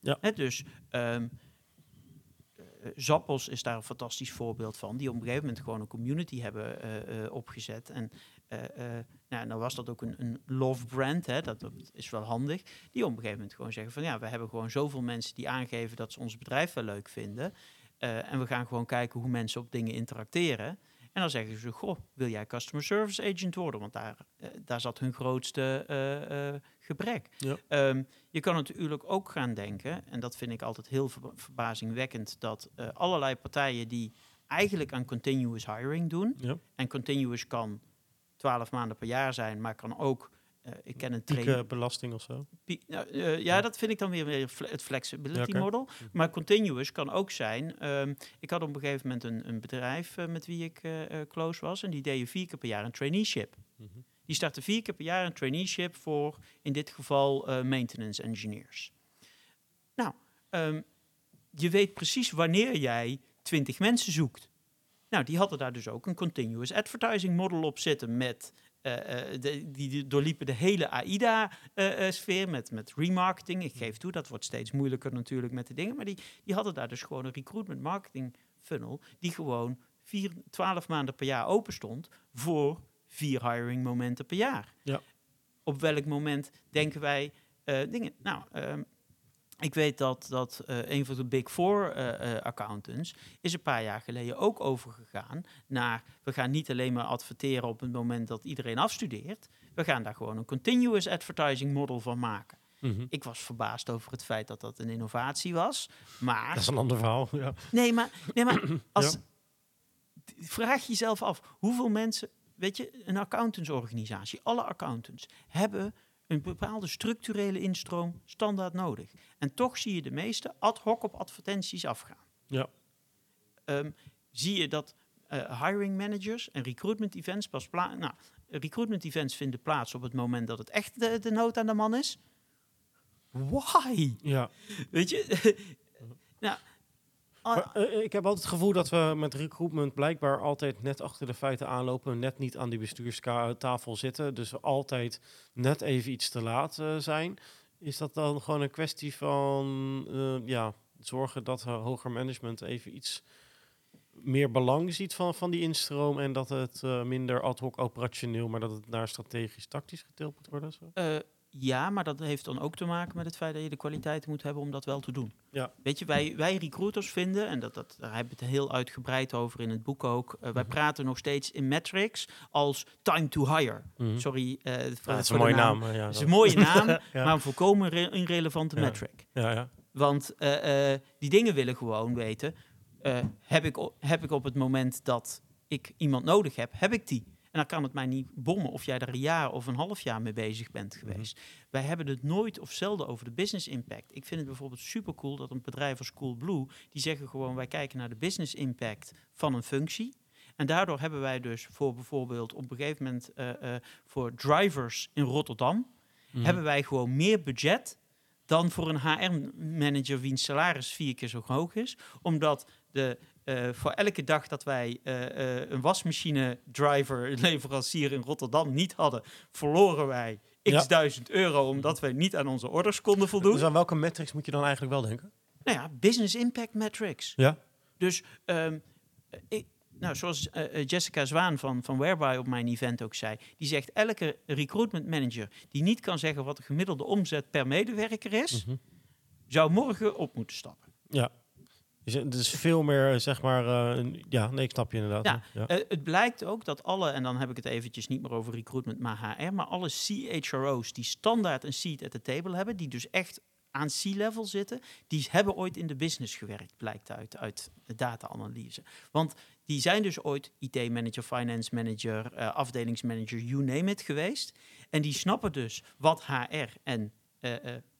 Ja. Dus ehm, eh, Zappos is daar een fantastisch voorbeeld van, die op een gegeven moment gewoon een community hebben eh, eh, opgezet. En eh, nou, was dat ook een, een love brand, hè, dat, dat is wel handig. Die op een gegeven moment gewoon zeggen van ja, we hebben gewoon zoveel mensen die aangeven dat ze ons bedrijf wel leuk vinden. En we gaan gewoon kijken hoe mensen op dingen interacteren. En dan zeggen ze, goh, wil jij customer service agent worden? Want daar, eh, daar zat hun grootste eh, eh, gebrek. Ja. Ehm, je kan natuurlijk ook gaan denken, en dat vind ik altijd heel verba- verbazingwekkend, dat allerlei partijen die eigenlijk aan continuous hiring doen, Ja. en continuous kan 12 maanden per jaar zijn, maar kan ook, ik ken een trainer, Piekenbelasting of zo. Nou, eh, ja, dat vind ik dan weer, het flexibility Ja, model. Maar continuous kan ook zijn. ehm, ik had op een gegeven moment een, een bedrijf eh, met wie ik eh, eh, close was. En die deden vier keer per jaar een traineeship. Mhm. Die starten vier keer per jaar een traineeship voor in dit geval eh, maintenance engineers. Nou, ehm, je weet precies wanneer jij 20 mensen zoekt. Nou, die hadden daar dus ook een continuous advertising model op zitten met. Eh, eh, de, die doorliepen de hele AIDA-sfeer met, met remarketing. Ik geef toe, dat wordt steeds moeilijker natuurlijk met de dingen. Maar die, die hadden daar dus gewoon een recruitment marketing funnel. die gewoon vier, 12 maanden per jaar open stond. voor vier hiring momenten per jaar. Ja. Op welk moment denken wij eh, dingen? Nou, ehm, ik weet dat, dat eh, een van de Big Four eh, eh, accountants is een paar jaar geleden ook overgegaan naar we gaan niet alleen maar adverteren op het moment dat iedereen afstudeert. We gaan daar gewoon een continuous advertising model van maken. Mhm. Ik was verbaasd over het feit dat dat een innovatie was. Maar Dat is een ander verhaal. Ja. Nee, maar, nee, maar als, Ja. vraag jezelf af, hoeveel mensen, weet je, een accountantsorganisatie, alle accountants, hebben een bepaalde structurele instroom standaard nodig. En toch zie je de meeste ad hoc op advertenties afgaan. Ja. Ehm, zie je dat eh, hiring managers en recruitment events pas plaats... Nou, recruitment events vinden plaats op het moment dat het echt de, de nood aan de man is. Why? ja. Weet je? nou, ah, Maar, eh, ik heb altijd het gevoel dat we met recruitment blijkbaar altijd net achter de feiten aanlopen. Net niet aan die bestuurstafel zitten. Dus we altijd net even iets te laat eh, zijn. Is dat dan gewoon een kwestie van eh, ja, zorgen dat eh, hoger management even iets meer belang ziet van, van die instroom en dat het eh, minder ad hoc operationeel, maar dat het naar strategisch tactisch gedeeld moet worden? Zo? Ja, maar dat heeft dan ook te maken met het feit dat je de kwaliteit moet hebben om dat wel te doen. Ja. Weet je, wij, wij recruiters vinden, en dat, dat, daar hebben we het heel uitgebreid over in het boek ook, uh, wij Mhm. praten nog steeds in metrics als time to hire. Mhm. Sorry, uh, Ja, dat is een mooie naam. Ja, Het is dat- een mooie naam, Ja. maar een volkomen re- irrelevante metric. ja, ja. Want eh, eh, die dingen willen gewoon weten, eh, heb, ik, heb ik op het moment dat ik iemand nodig heb, heb ik die? En dan kan het mij niet bommen of jij daar een jaar of een half jaar mee bezig bent geweest. Wij hebben het nooit of zelden over de business impact. Ik vind het bijvoorbeeld super cool dat een bedrijf als Coolblue, die zeggen gewoon wij kijken naar de business impact van een functie. En daardoor hebben wij dus voor bijvoorbeeld op een gegeven moment eh, eh, voor drivers in Rotterdam, Mhm. hebben wij gewoon meer budget dan voor een HR-manager wiens salaris vier keer zo hoog is. Omdat de, eh, voor elke dag dat wij eh, eh, een wasmachine-driver, leverancier in Rotterdam niet hadden, verloren wij x Ja. duizend euro omdat wij niet aan onze orders konden voldoen. Dus aan welke metrics moet je dan eigenlijk wel denken? Nou ja, business impact metrics. Ja. Dus ehm, ik, nou, zoals Jessica Zwaan van, van Whereby op mijn event ook zei, die zegt elke recruitment manager die niet kan zeggen wat de gemiddelde omzet per medewerker is, Mhm. zou morgen op moeten stappen. Ja. Dus het is veel meer, eh, zeg maar, eh, een- ja, nee, ik snap je inderdaad. Ja, ja. Eh, het blijkt ook dat alle, en dan heb ik het eventjes niet meer over recruitment, maar HR, maar alle CHRO's die standaard een seat at the table hebben, die dus echt aan C-level zitten, die hebben ooit in de business gewerkt, blijkt uit, uit de data-analyse. Want die zijn dus ooit IT-manager, finance manager, afdelingsmanager, you name it geweest. En die snappen dus wat HR en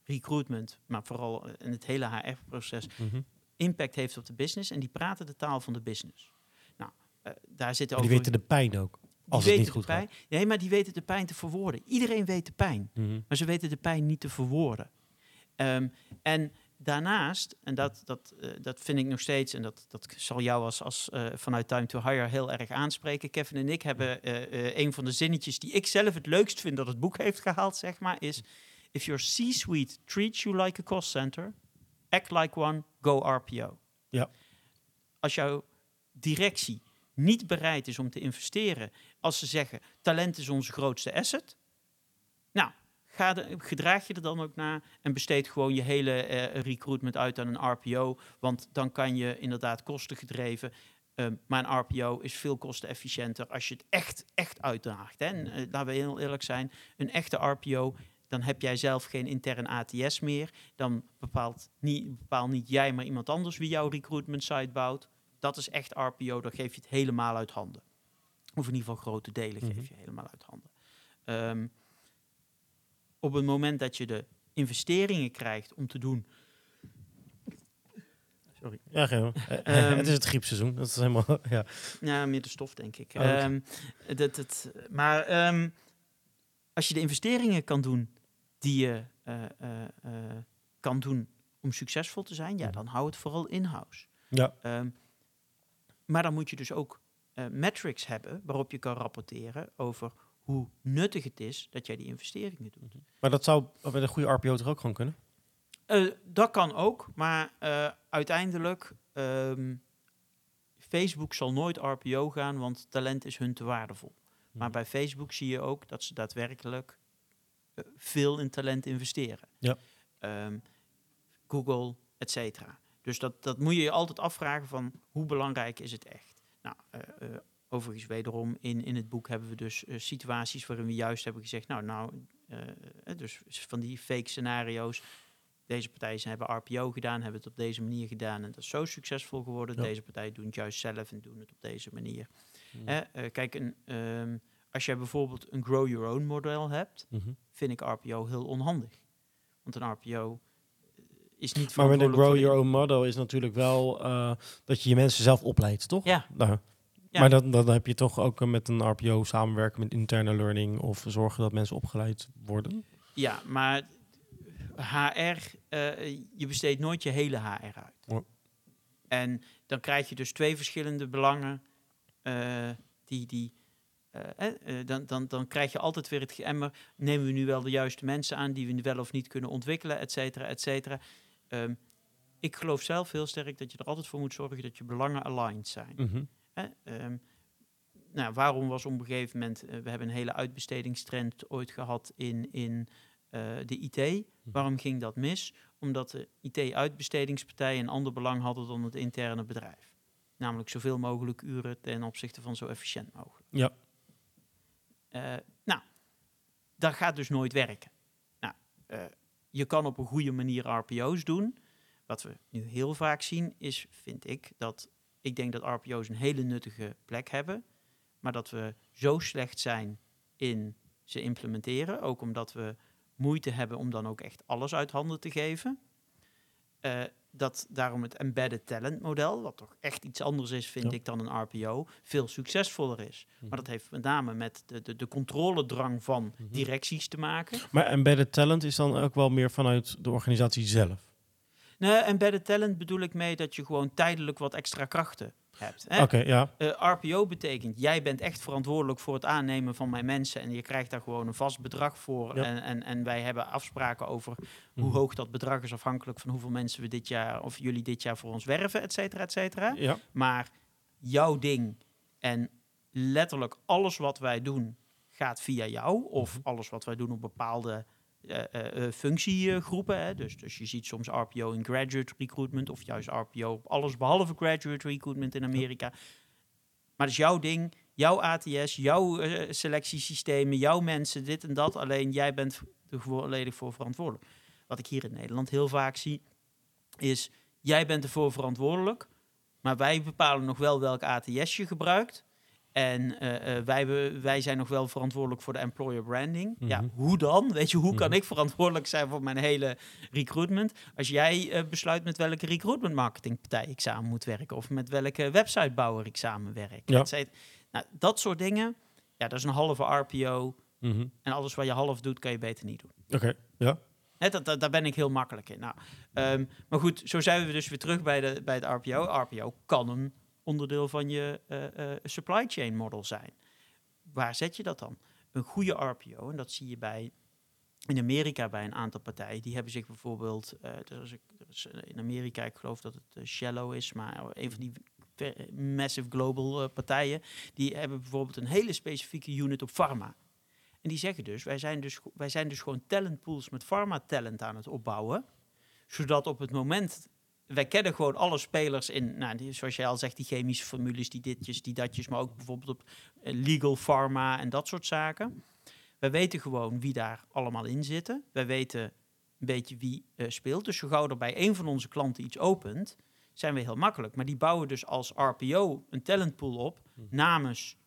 recruitment, maar vooral in het hele HR-proces, Mhm. Impact heeft op de business. En die praten de taal van de business. Nou, eh, daar zitten Die over... weten de pijn ook, die als het niet weten goed de pijn. Nee, maar die weten de pijn te verwoorden. Iedereen weet de pijn, gaat. Mhm. maar ze weten de pijn niet te verwoorden. Ehm, en daarnaast, en dat, dat, eh, dat vind ik nog steeds, en dat, dat zal jou als, als eh, vanuit Time to Hire heel erg aanspreken. Kevin en ik hebben een van de zinnetjes die ik zelf het leukst vind dat het boek heeft gehaald, zeg maar, is: If your C-suite treats you like a cost center, act like one, go RPO. Ja. Als jouw directie niet bereid is om te investeren, als ze zeggen talent is onze grootste asset, nou, ga de, gedraag je er dan ook naar en besteed gewoon je hele eh, recruitment uit aan een RPO, want dan kan je inderdaad kostengedreven. Um, maar een RPO is veel kostenefficiënter als je het echt, echt uitdraagt. Hè. En, eh, laten we heel eerlijk zijn, een echte RPO, dan heb jij zelf geen intern ATS meer. Dan bepaalt niet, bepaal niet jij, maar iemand anders wie jouw recruitment site bouwt. Dat is echt RPO, dan geef je het helemaal uit handen. Of in ieder geval grote delen Mhm. geef je helemaal uit handen. Ehm, op het moment dat je de investeringen krijgt om te doen. Sorry. Ja, geen, eh, Ehm, het is het griepseizoen. Dat is helemaal, ja. Ja, meer de stof, denk ik. Oh, oké. Ehm, dat, dat, maar als je de investeringen kan doen die je eh, eh, eh, kan doen om succesvol te zijn, ja, Mhm. dan hou het vooral in-house. Ja. Ehm, maar dan moet je dus ook metrics hebben waarop je kan rapporteren over hoe nuttig het is dat jij die investeringen doet. Maar dat zou met een goede RPO toch ook gewoon kunnen? Dat kan ook, maar uiteindelijk, ehm, Facebook zal nooit RPO gaan, want talent is hun te waardevol. Maar bij Facebook zie je ook dat ze daadwerkelijk veel in talent investeren. Ja. Ehm, Google, et cetera. Dus dat, dat moet je je altijd afvragen van hoe belangrijk is het echt? Nou, eh, eh, overigens wederom, in, in het boek hebben we dus eh, situaties waarin we juist hebben gezegd, nou, nou, dus van die fake scenario's. Deze partijen hebben RPO gedaan, hebben het op deze manier gedaan en dat is zo succesvol geworden. Ja. Deze partijen doen het juist zelf en doen het op deze manier. Eh, kijk, een, ehm, als jij bijvoorbeeld een grow your own model hebt, Mhm. vind ik RPO heel onhandig. Want een RPO is niet Maar met een grow your own model is natuurlijk wel eh, dat je je mensen zelf opleidt, toch? Ja, Nou, Ja. Maar dat, dan heb je toch ook eh, met een RPO samenwerken met interne learning of zorgen dat mensen opgeleid worden. ja, maar HR, eh, je besteedt nooit je hele HR uit. Ja. En dan krijg je dus twee verschillende belangen eh, die... die eh, eh, dan, dan, dan krijg je altijd weer het geëmmer. Nemen we nu wel de juiste mensen aan die we nu wel of niet kunnen ontwikkelen, et cetera, et cetera. Ehm, ik geloof zelf heel sterk dat je er altijd voor moet zorgen dat je belangen aligned zijn. Mhm. Ehm, nou, waarom was op een gegeven moment, eh, we hebben een hele uitbestedingstrend ooit gehad in, in eh, de IT. Waarom ging dat mis? Omdat de IT-uitbestedingspartijen een ander belang hadden dan het interne bedrijf. Namelijk zoveel mogelijk uren ten opzichte van zo efficiënt mogelijk. Ja. Eh, nou, dat gaat dus nooit werken. Nou, eh, je kan op een goede manier RPO's doen. Wat we nu heel vaak zien is, vind ik, dat ik denk dat RPO's een hele nuttige plek hebben. Maar dat we zo slecht zijn in ze implementeren. Ook omdat we moeite hebben om dan ook echt alles uit handen te geven. Eh, dat daarom het embedded talent model, wat toch echt iets anders is, vind Ja. ik, dan een RPO, veel succesvoller is. Maar dat heeft met name met de, de, de controledrang van Mhm. directies te maken. Maar embedded talent is dan ook wel meer vanuit de organisatie zelf. Nee, embedded talent bedoel ik mee dat je gewoon tijdelijk wat extra krachten hebt. Oké, ja. Eh, RPO betekent, jij bent echt verantwoordelijk voor het aannemen van mijn mensen en je krijgt daar gewoon een vast bedrag voor. Ja. En, en, en wij hebben afspraken over hoe Mhm. hoog dat bedrag is, afhankelijk van hoeveel mensen we dit jaar of jullie dit jaar voor ons werven, et cetera, et cetera. Ja. Maar jouw ding en letterlijk alles wat wij doen gaat via jou. Of Mhm. alles wat wij doen op bepaalde functiegroepen. Hè. Dus, dus je ziet soms RPO in graduate recruitment of juist RPO alles behalve graduate recruitment in Amerika. Maar dat is jouw ding, jouw ATS, jouw eh, selectiesystemen, jouw mensen, dit en dat. Alleen jij bent er volledig voor verantwoordelijk. Wat ik hier in Nederland heel vaak zie, is jij bent ervoor verantwoordelijk, maar wij bepalen nog wel welk ATS je gebruikt. En eh, eh, wij, be- wij zijn nog wel verantwoordelijk voor de employer branding. Ja, Mhm. hoe dan? Weet je, hoe kan Mhm. ik verantwoordelijk zijn voor mijn hele recruitment? Als jij eh, besluit met welke recruitment marketingpartij ik samen moet werken. Of met welke websitebouwer ik samen werk. Ja. Nou, dat soort dingen, ja, dat is een halve RPO. Mhm. En alles wat je half doet, kan je beter niet doen. Oké, ja. Dat, dat, daar ben ik heel makkelijk in. Nou, ehm, maar goed, zo zijn we dus weer terug bij, de, bij het RPO. RPO kan een onderdeel van je eh, eh, supply chain model zijn. Waar zet je dat dan? Een goede RPO, en dat zie je bij in Amerika bij een aantal partijen. Die hebben zich bijvoorbeeld, is in Amerika, ik geloof dat het Shallow is, maar een van die massive global partijen, die hebben bijvoorbeeld een hele specifieke unit op pharma. En die zeggen dus, wij zijn dus, wij zijn dus gewoon talentpools met pharma talent aan het opbouwen. Zodat op het moment, wij kennen gewoon alle spelers in, nou, die, zoals jij al zegt, die chemische formules, die ditjes, die datjes, maar ook bijvoorbeeld op eh, legal pharma en dat soort zaken. Wij weten gewoon wie daar allemaal in zitten. Wij weten een beetje wie eh, speelt. Dus zo gauw er bij een van onze klanten iets opent, zijn we heel makkelijk. Maar die bouwen dus als RPO een talentpool op namens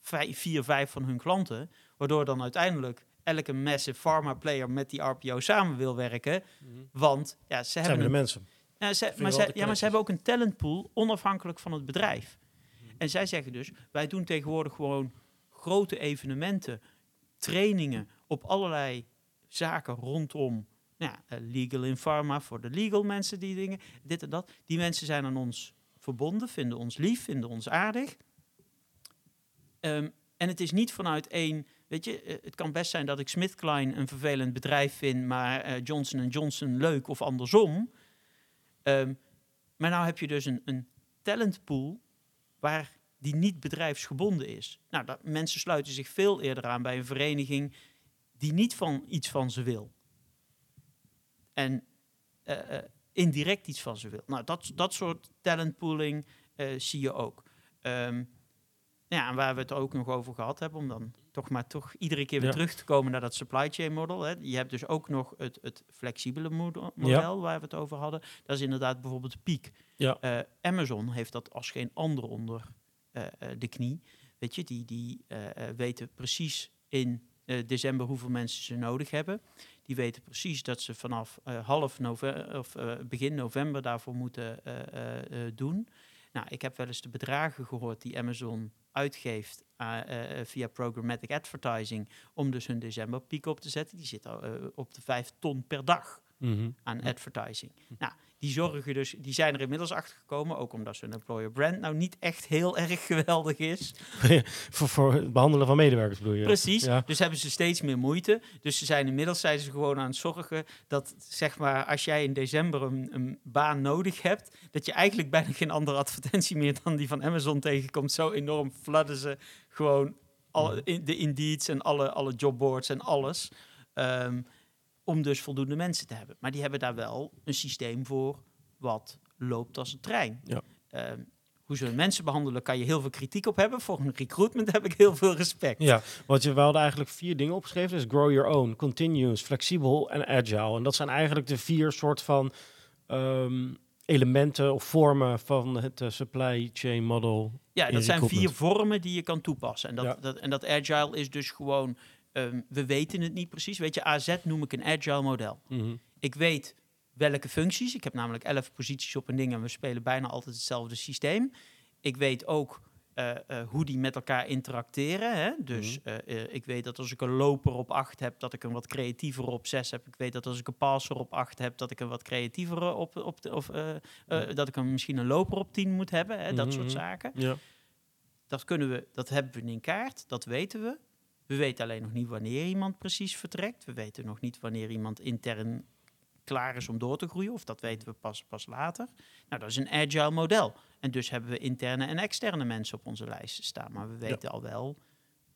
vijf, vier, vijf van hun klanten. Waardoor dan uiteindelijk elke massive pharma player met die RPO samen wil werken. Want ja, ze Zijn hebben we de mensen. Ja, ze, maar, ze, ja, maar ze hebben ook een talentpool onafhankelijk van het bedrijf. En zij zeggen dus, wij doen tegenwoordig gewoon grote evenementen, trainingen op allerlei zaken rondom nou ja, eh, legal in pharma, voor de legal mensen, die dingen, dit en dat. Die mensen zijn aan ons verbonden, vinden ons lief, vinden ons aardig. Ehm, en het is niet vanuit één, weet je, eh, het kan best zijn dat ik SmithKline een vervelend bedrijf vind, maar eh, Johnson Johnson leuk of andersom. Ehm, maar nou heb je dus een, een talentpool waar die niet bedrijfsgebonden is. Nou, dat, mensen sluiten zich veel eerder aan bij een vereniging die niet van iets van ze wil. En eh, eh, indirect iets van ze wil. Nou, dat, dat soort talentpooling eh, zie je ook. Ehm, ja, en waar we het ook nog over gehad hebben, om dan toch maar toch iedere keer weer Ja. terug te komen naar dat supply chain model. Hè. Je hebt dus ook nog het, het flexibele model, model waar we het over hadden. Dat is inderdaad bijvoorbeeld piek. Ja. Eh, Amazon heeft dat als geen ander onder eh, eh, de knie. Weet je, die, die weten precies in december hoeveel mensen ze nodig hebben. Die weten precies dat ze vanaf half november of begin november daarvoor moeten doen. Nou, ik heb wel eens de bedragen gehoord die Amazon uitgeeft via programmatic advertising om dus hun decemberpiek op te zetten. Die zit al, eh, op de 5 ton per dag Mhm. aan advertising. Nou, die zorgen dus, die zijn er inmiddels achter gekomen, ook omdat hun employer brand nou niet echt heel erg geweldig is. voor, voor het behandelen van medewerkers bedoel je? Precies. Ja. Dus hebben ze steeds meer moeite. Dus ze zijn inmiddels zijn ze gewoon aan het zorgen dat, zeg maar, als jij in december een, een baan nodig hebt, dat je eigenlijk bijna geen andere advertentie meer dan die van Amazon tegenkomt. Zo enorm fladden ze gewoon alle, in, de Indeeds en alle, alle jobboards en alles. Ehm, om dus voldoende mensen te hebben. Maar die hebben daar wel een systeem voor wat loopt als een trein. Ja. Ehm, hoe ze mensen behandelen, kan je heel veel kritiek op hebben. Voor een recruitment heb ik heel veel respect. Ja, want je, hadden eigenlijk vier dingen opgeschreven. Dus grow your own, continuous, flexibel en agile. En dat zijn eigenlijk de vier soort van ehm, elementen of vormen van het eh, supply chain model. Ja, dat zijn vier vormen die je kan toepassen. En dat, Ja. dat, en dat agile is dus gewoon, ehm, we weten het niet precies. Weet je, AZ noem ik een agile model. Mhm. Ik weet welke functies. Ik heb namelijk elf posities op een ding en we spelen bijna altijd hetzelfde systeem. Ik weet ook eh, eh, hoe die met elkaar interacteren. Hè? Dus Mhm. eh, ik weet dat als ik een loper op 8 heb, dat ik een wat creatiever op 6 heb. Ik weet dat als ik een passer op 8 heb, dat ik een wat creatiever op, op de, of eh, dat ik een, misschien een loper op 10 moet hebben. Hè? Dat soort Mhm. zaken. Ja. Dat, kunnen we, dat hebben we in kaart, dat weten we. We weten alleen nog niet wanneer iemand precies vertrekt. We weten nog niet wanneer iemand intern klaar is om door te groeien. Of dat weten we pas, pas later. Nou, dat is een agile model. En dus hebben we interne en externe mensen op onze lijst staan. Maar we weten al wel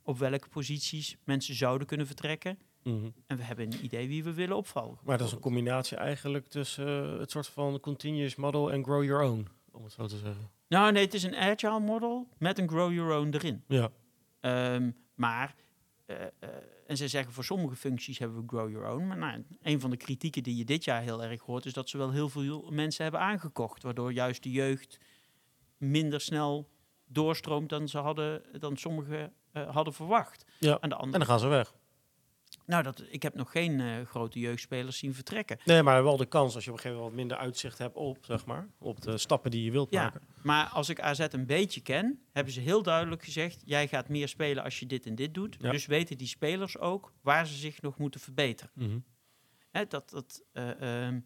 op welke posities mensen zouden kunnen vertrekken. Mhm. En we hebben een idee wie we willen opvallen. Maar dat is een combinatie eigenlijk tussen eh, het soort van continuous model en grow your own, om het zo te zeggen. Nou nee, het is een agile model met een grow your own erin. Ja. Ehm, maar, en ze zeggen voor sommige functies hebben we grow your own. Maar nou, een van de kritieken die je dit jaar heel erg hoort, is dat ze wel heel veel mensen hebben aangekocht. Waardoor juist de jeugd minder snel doorstroomt dan ze hadden, dan sommigen eh, hadden verwacht. ja. Aan de En andere, dan gaan ze weg. Nou, dat, ik heb nog geen eh, grote jeugdspelers zien vertrekken. Nee, maar wel de kans als je op een gegeven moment wat minder uitzicht hebt op, zeg maar, op de stappen die je wilt Ja. maken. Maar als ik AZ een beetje ken, hebben ze heel duidelijk gezegd: jij gaat meer spelen als je dit en dit doet. Ja. Dus weten die spelers ook waar ze zich nog moeten verbeteren. Mhm. Hè, dat, dat, eh, ehm,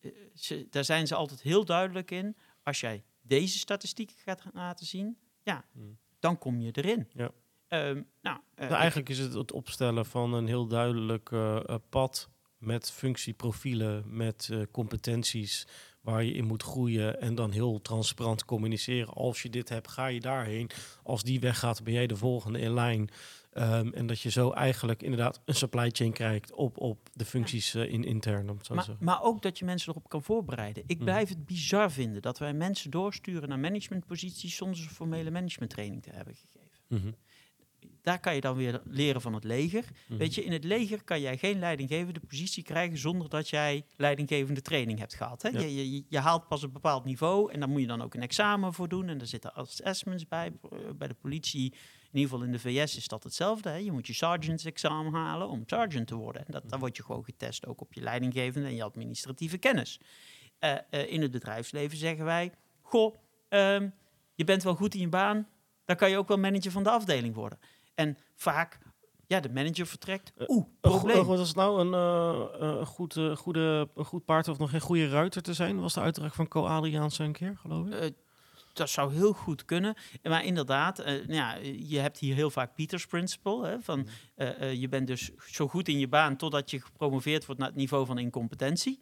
eh, ze, daar zijn ze altijd heel duidelijk in. Als jij deze statistieken gaat laten zien, ja, Hmm. dan kom je erin. Ja. Ehm, nou, eh, Nou, eigenlijk is het het opstellen van een heel duidelijk eh, eh, pad met functieprofielen, met competenties waar je in moet groeien en dan heel transparant communiceren. Als je dit hebt, ga je daarheen. Als die weggaat, ben jij de volgende in lijn. Ehm, en dat je zo eigenlijk inderdaad een supply chain krijgt op, op de functies in intern. Om maar, maar ook dat je mensen erop kan voorbereiden. Ik Mhm. blijf het bizar vinden dat wij mensen doorsturen naar managementposities zonder ze formele managementtraining te hebben gegeven. Mhm. Daar kan je dan weer leren van het leger. Mhm. Weet je, in het leger kan jij geen leidinggevende positie krijgen zonder dat jij leidinggevende training hebt gehad. Hè? Ja. Je, je, je haalt pas een bepaald niveau en daar moet je dan ook een examen voor doen. En daar zitten assessments bij. Eh, Bij de politie, in ieder geval in de VS, is dat hetzelfde. Hè? Je moet je sergeant's examen halen om sergeant te worden. En dat, dan word je gewoon getest ook op je leidinggevende en je administratieve kennis. Eh, eh, in het bedrijfsleven zeggen wij, goh, ehm, je bent wel goed in je baan, dan kan je ook wel manager van de afdeling worden. En vaak, ja, de manager vertrekt. Eh, Oeh, probleem. eh, Wat het nou? Een, eh, goed, goede, een goed paard of nog geen goede ruiter te zijn? Was de uitdracht van Co Adriaanse een keer, geloof ik? Dat zou heel goed kunnen. Maar inderdaad, nou ja, je hebt hier heel vaak Peters Principle. Hè, van, eh, je bent dus zo goed in je baan totdat je gepromoveerd wordt naar het niveau van incompetentie.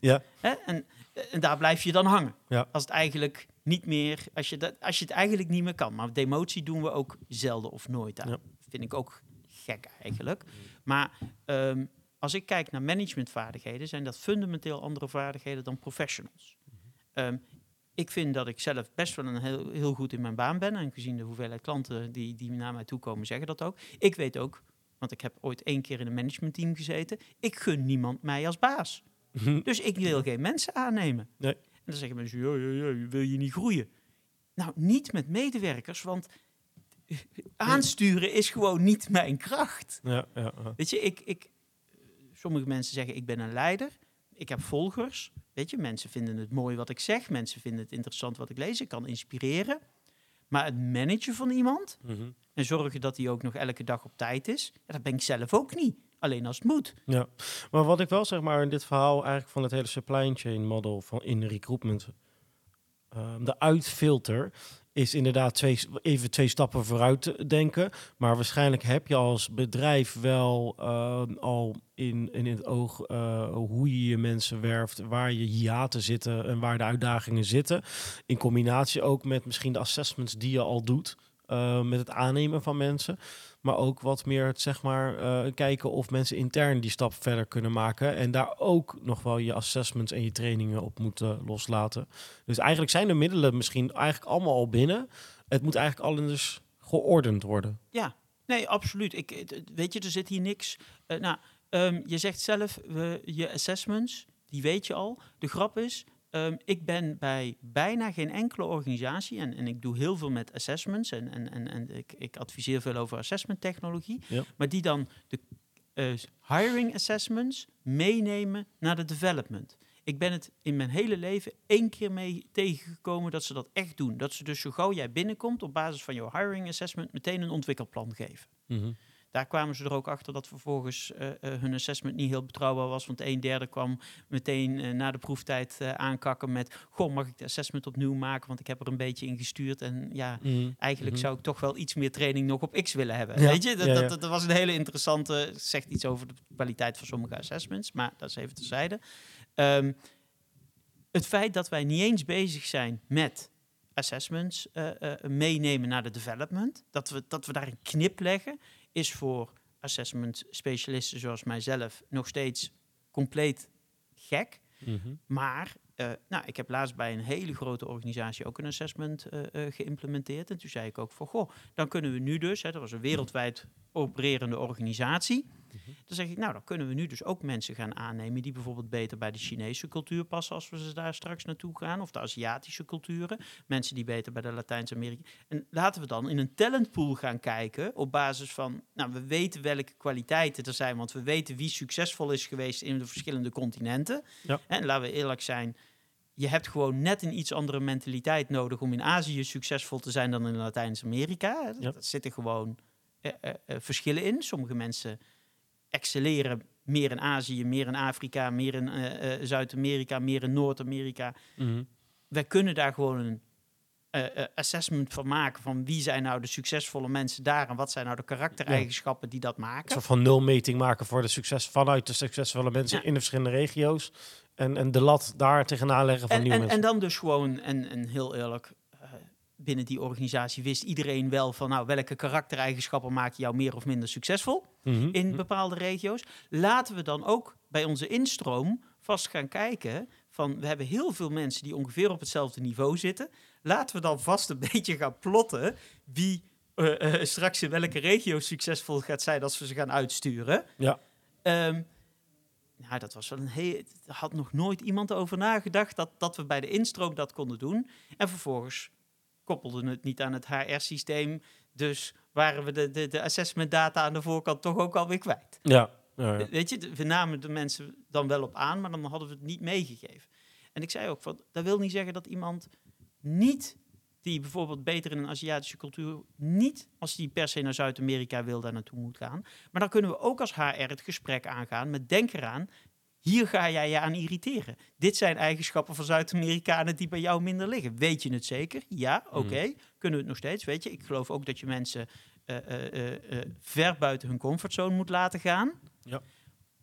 Ja. Hè, en, en daar blijf je dan hangen. Ja. Als het eigenlijk niet meer, als je, dat, als je het eigenlijk niet meer kan. Maar demotie doen we ook zelden of nooit aan. Ja. Vind ik ook gek eigenlijk. Maar ehm, als ik kijk naar managementvaardigheden, zijn dat fundamenteel andere vaardigheden dan professionals. Ehm, ik vind dat ik zelf best wel een heel, heel goed in mijn baan ben. En gezien de hoeveelheid klanten die, die naar mij toe komen, zeggen dat ook. Ik weet ook, want ik heb ooit één keer in een managementteam gezeten. Ik gun niemand mij als baas. Dus ik wil geen mensen aannemen. Nee. En dan zeggen mensen, ja, ja, ja, wil je niet groeien? Nou, niet met medewerkers, want aansturen is gewoon niet mijn kracht. Ja, ja, ja. Weet je, ik, ik, sommige mensen zeggen ik ben een leider. Ik heb volgers. Weet je, mensen vinden het mooi wat ik zeg. Mensen vinden het interessant wat ik lees. Ik kan inspireren. Maar het managen van iemand Mhm. en zorgen dat hij ook nog elke dag op tijd is, ja, dat ben ik zelf ook niet. alleen als het moet. Ja, maar wat ik wel zeg maar in dit verhaal eigenlijk van het hele supply chain model van in recruitment um, de uitfilter is inderdaad twee, even twee stappen vooruit denken. Maar waarschijnlijk heb je als bedrijf wel uh, al in, in het oog uh, hoe je je mensen werft, waar je hiaten zitten en waar de uitdagingen zitten. In combinatie ook met misschien de assessments die je al doet. Uh, met het aannemen van mensen. Maar ook wat meer zeg maar uh, kijken of mensen intern die stap verder kunnen maken. En daar ook nog wel je assessments en je trainingen op moeten loslaten. Dus eigenlijk zijn de middelen misschien eigenlijk allemaal al binnen. Het moet eigenlijk alles geordend worden. Ja, nee, absoluut. Ik, weet je, er zit hier niks. Uh, nou, um, je zegt zelf, je assessments, die weet je al. De grap is, Um, ik ben bij bijna geen enkele organisatie, en, en ik doe heel veel met assessments en, en, en, en ik, ik adviseer veel over assessment technologie, ja. maar die dan de uh, hiring assessments meenemen naar de development. Ik ben het in mijn hele leven één keer mee tegengekomen dat ze dat echt doen. Dat ze dus zo gauw jij binnenkomt op basis van jouw hiring assessment meteen een ontwikkelplan geven. Mm -hmm. Daar kwamen ze er ook achter dat vervolgens uh, uh, hun assessment niet heel betrouwbaar was. Want een derde kwam meteen uh, na de proeftijd aankakken met... Goh, mag ik de assessment opnieuw maken? Want ik heb er een beetje in gestuurd. En ja, mm. eigenlijk mm. zou ik toch wel iets meer training nog op X willen hebben. Ja. Weet je, dat, Ja, ja. dat, dat was een hele interessante... zegt iets over de kwaliteit van sommige assessments. Maar dat is even terzijde. Um, het feit dat wij niet eens bezig zijn met assessments uh, uh, meenemen naar de development. Dat we, dat we daar een knip leggen, is voor assessment specialisten zoals mijzelf nog steeds compleet gek. Mm -hmm. Maar uh, nou, ik heb laatst bij een hele grote organisatie ook een assessment geïmplementeerd. En toen zei ik ook van, goh, dan kunnen we nu dus, hè, dat was een wereldwijd opererende organisatie. Mhm. Dan zeg ik, nou, dan kunnen we nu dus ook mensen gaan aannemen die bijvoorbeeld beter bij de Chinese cultuur passen als we ze daar straks naartoe gaan, of de Aziatische culturen. Mensen die beter bij de Latijns-Amerika. En laten we dan in een talentpool gaan kijken op basis van, nou, we weten welke kwaliteiten er zijn, want we weten wie succesvol is geweest in de verschillende continenten. Ja. En laten we eerlijk zijn, je hebt gewoon net een iets andere mentaliteit nodig om in Azië succesvol te zijn dan in Latijns-Amerika. Ja. Er zitten gewoon uh, uh, uh, verschillen in. Sommige mensen excelleren meer in Azië, meer in Afrika, meer in uh, uh, Zuid-Amerika, meer in Noord-Amerika. Mm -hmm. Wij kunnen daar gewoon een uh, assessment van maken van wie zijn nou de succesvolle mensen daar en wat zijn nou de karaktereigenschappen ja. die dat maken. Zo van nulmeting maken voor de succes vanuit de succesvolle mensen ja. in de verschillende regio's en, en de lat daar tegenaan leggen van en, nieuwe en, mensen. En dan dus gewoon, en, en heel eerlijk, binnen die organisatie wist iedereen wel van nou welke karaktereigenschappen maken jou meer of minder succesvol mm -hmm. in bepaalde regio's. Laten we dan ook bij onze instroom vast gaan kijken van we hebben heel veel mensen die ongeveer op hetzelfde niveau zitten. Laten we dan vast een beetje gaan plotten wie uh, uh, straks in welke regio succesvol gaat zijn als we ze gaan uitsturen. Ja. Um, nou, dat was wel een heel. Had nog nooit iemand over nagedacht dat, dat we bij de instroom dat konden doen. En vervolgens koppelden het niet aan het HR-systeem. Dus waren we de, de, de assessment data aan de voorkant toch ook alweer kwijt. Ja. ja, ja. Weet je, we namen de mensen dan wel op aan, maar dan hadden we het niet meegegeven. En ik zei ook van, dat wil niet zeggen dat iemand niet, die bijvoorbeeld beter in een Aziatische cultuur, niet als die per se naar Zuid-Amerika wil, daar naartoe moet gaan. Maar dan kunnen we ook als HR het gesprek aangaan met denk eraan, hier ga jij je aan irriteren. Dit zijn eigenschappen van Zuid-Amerikanen die bij jou minder liggen. Weet je het zeker? Ja, oké. Okay. Mm. Kunnen we het nog steeds? Weet je, ik geloof ook dat je mensen uh, uh, uh, ver buiten hun comfortzone moet laten gaan. Ja.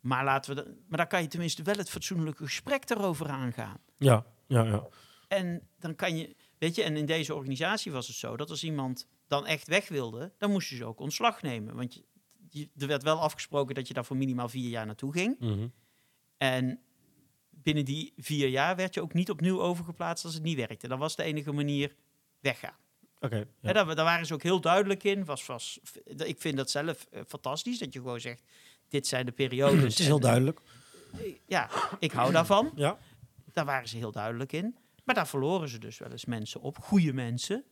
Maar, laten we de, maar dan kan je tenminste wel het fatsoenlijke gesprek erover aangaan. Ja, ja, ja. En dan kan je, weet je, en in deze organisatie was het zo dat als iemand dan echt weg wilde, dan moest je ze ook ontslag nemen. Want je, je, er werd wel afgesproken dat je daar voor minimaal vier jaar naartoe ging. Mm -hmm. En binnen die vier jaar werd je ook niet opnieuw overgeplaatst als het niet werkte. Dan was de enige manier weggaan. Oké. Okay, ja. daar, daar, waren ze ook heel duidelijk in. Was, was, ik vind dat zelf uh, fantastisch, dat je gewoon zegt, dit zijn de periodes. Het is heel duidelijk. En, ja, ik hou daarvan. Ja. Daar waren ze heel duidelijk in. Maar daar verloren ze dus wel eens mensen op, goede mensen,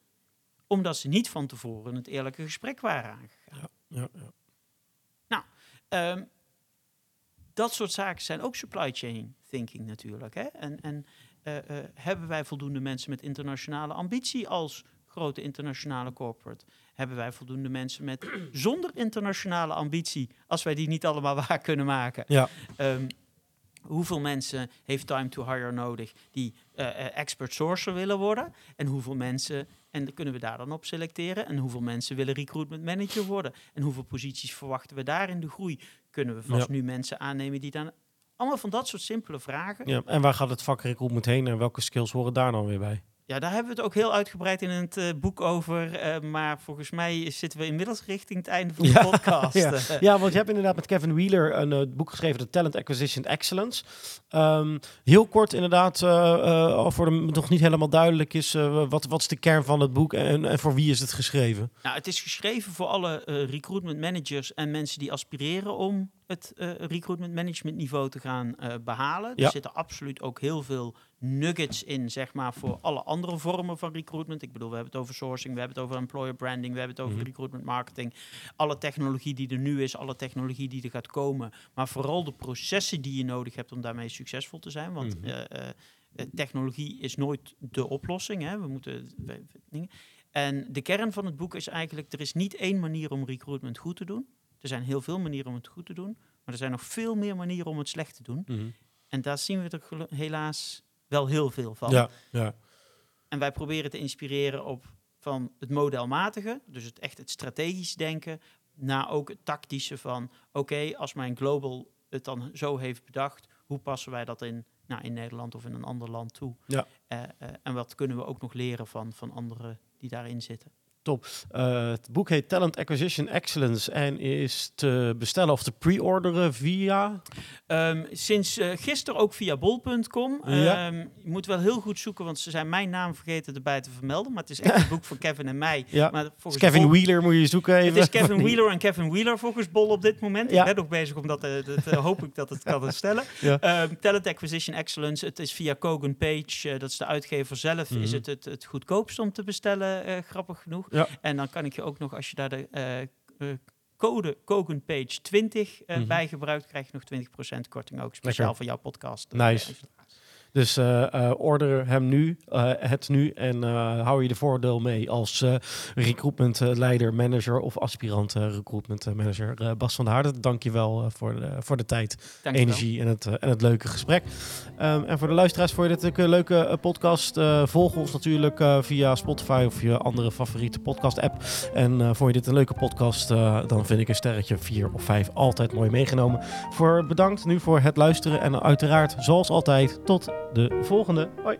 omdat ze niet van tevoren het eerlijke gesprek waren aangegaan. Ja, ja, ja. Nou, um, dat soort zaken zijn ook supply chain thinking natuurlijk. Hè? En, en uh, uh, hebben wij voldoende mensen met internationale ambitie als grote internationale corporate hebben wij voldoende mensen met zonder internationale ambitie, als wij die niet allemaal waar kunnen maken. Ja. Ehm, hoeveel mensen heeft time to hire nodig die eh, eh, expert sourcer willen worden? En hoeveel mensen, en dan kunnen we daar dan op selecteren? En hoeveel mensen willen recruitment manager worden? En hoeveel posities verwachten we daar in de groei? Kunnen we vast Ja. nu mensen aannemen die dan... Allemaal van dat soort simpele vragen. ja. En waar gaat het vak recruitment heen en welke skills horen daar dan weer bij? Ja, daar hebben we het ook heel uitgebreid in het eh, boek over. eh, maar volgens mij zitten we inmiddels richting het einde van de Ja, podcast. ja. Ja, want je hebt inderdaad met Kevin Wheeler een eh, boek geschreven, de Talent Acquisition Excellence. Ehm, heel kort inderdaad, voor de nog niet helemaal duidelijk is, wat, wat is de kern van het boek en, en voor wie is het geschreven? Nou, het is geschreven voor alle recruitment managers en mensen die aspireren om het recruitment management niveau te gaan eh, behalen. Ja. Er zitten absoluut ook heel veel nuggets in, zeg maar, voor alle andere vormen van recruitment. Ik bedoel, we hebben het over sourcing, we hebben het over employer branding, we hebben het over Mhm. recruitment marketing. Alle technologie die er nu is, alle technologie die er gaat komen. Maar vooral de processen die je nodig hebt om daarmee succesvol te zijn. Want Mhm. eh, eh, eh, technologie is nooit de oplossing. Hè? We moeten. En de kern van het boek is eigenlijk: er is niet één manier om recruitment goed te doen. Er zijn heel veel manieren om het goed te doen, maar er zijn nog veel meer manieren om het slecht te doen. En daar zien we gelu- helaas wel heel veel van. Ja, ja. En wij proberen te inspireren op van het modelmatige, dus het echt het strategisch denken, naar ook het tactische van: oké, als mijn global het dan zo heeft bedacht, hoe passen wij dat in, nou, in Nederland of in een ander land toe? Ja. Eh, eh, en wat kunnen we ook nog leren van, van anderen die daarin zitten? Eh, het boek heet Talent Acquisition Excellence en is te bestellen of te pre-orderen via... Ehm, sinds eh, gisteren ook via bol.com. Ja. Ehm, je moet wel heel goed zoeken, want ze zijn mijn naam vergeten erbij te vermelden. Maar het is echt een boek van Kevin en mij. Ja, Maar Dus volgens Kevin Bol- Wheeler moet je zoeken even. Het is Kevin Wheeler en Kevin Wheeler volgens Bol op dit moment. Ja. Ik ben nog bezig om dat, dat eh, hoop ik dat het kan stellen. Ja. Ehm, Talent Acquisition Excellence. Het is via Kogan Page. dat is de uitgever zelf. Is Mhm. het, het het goedkoopst om te bestellen, grappig genoeg. Ja. En dan kan ik je ook nog, als je daar de eh, eh, code Kogan Page 20 eh, Mhm. bij gebruikt, krijg je nog 20% korting ook speciaal Lekker. voor jouw podcast. Nice. Dus eh, eh, order hem nu, eh, het nu en hou je de voordeel mee als recruitment leider, manager of aspirant recruitment manager. Bas van der Harden, dank je wel voor, de, voor de tijd, Dankjewel. energie en het, en het leuke gesprek. Ehm, en voor de luisteraars, vond je dit een leuke podcast? Volg ons natuurlijk via Spotify of je andere favoriete podcast app. En eh vond je dit een leuke podcast, dan vind ik een sterretje 4 of 5 altijd mooi meegenomen. Voor bedankt nu voor het luisteren en uiteraard zoals altijd tot de volgende. Hoi.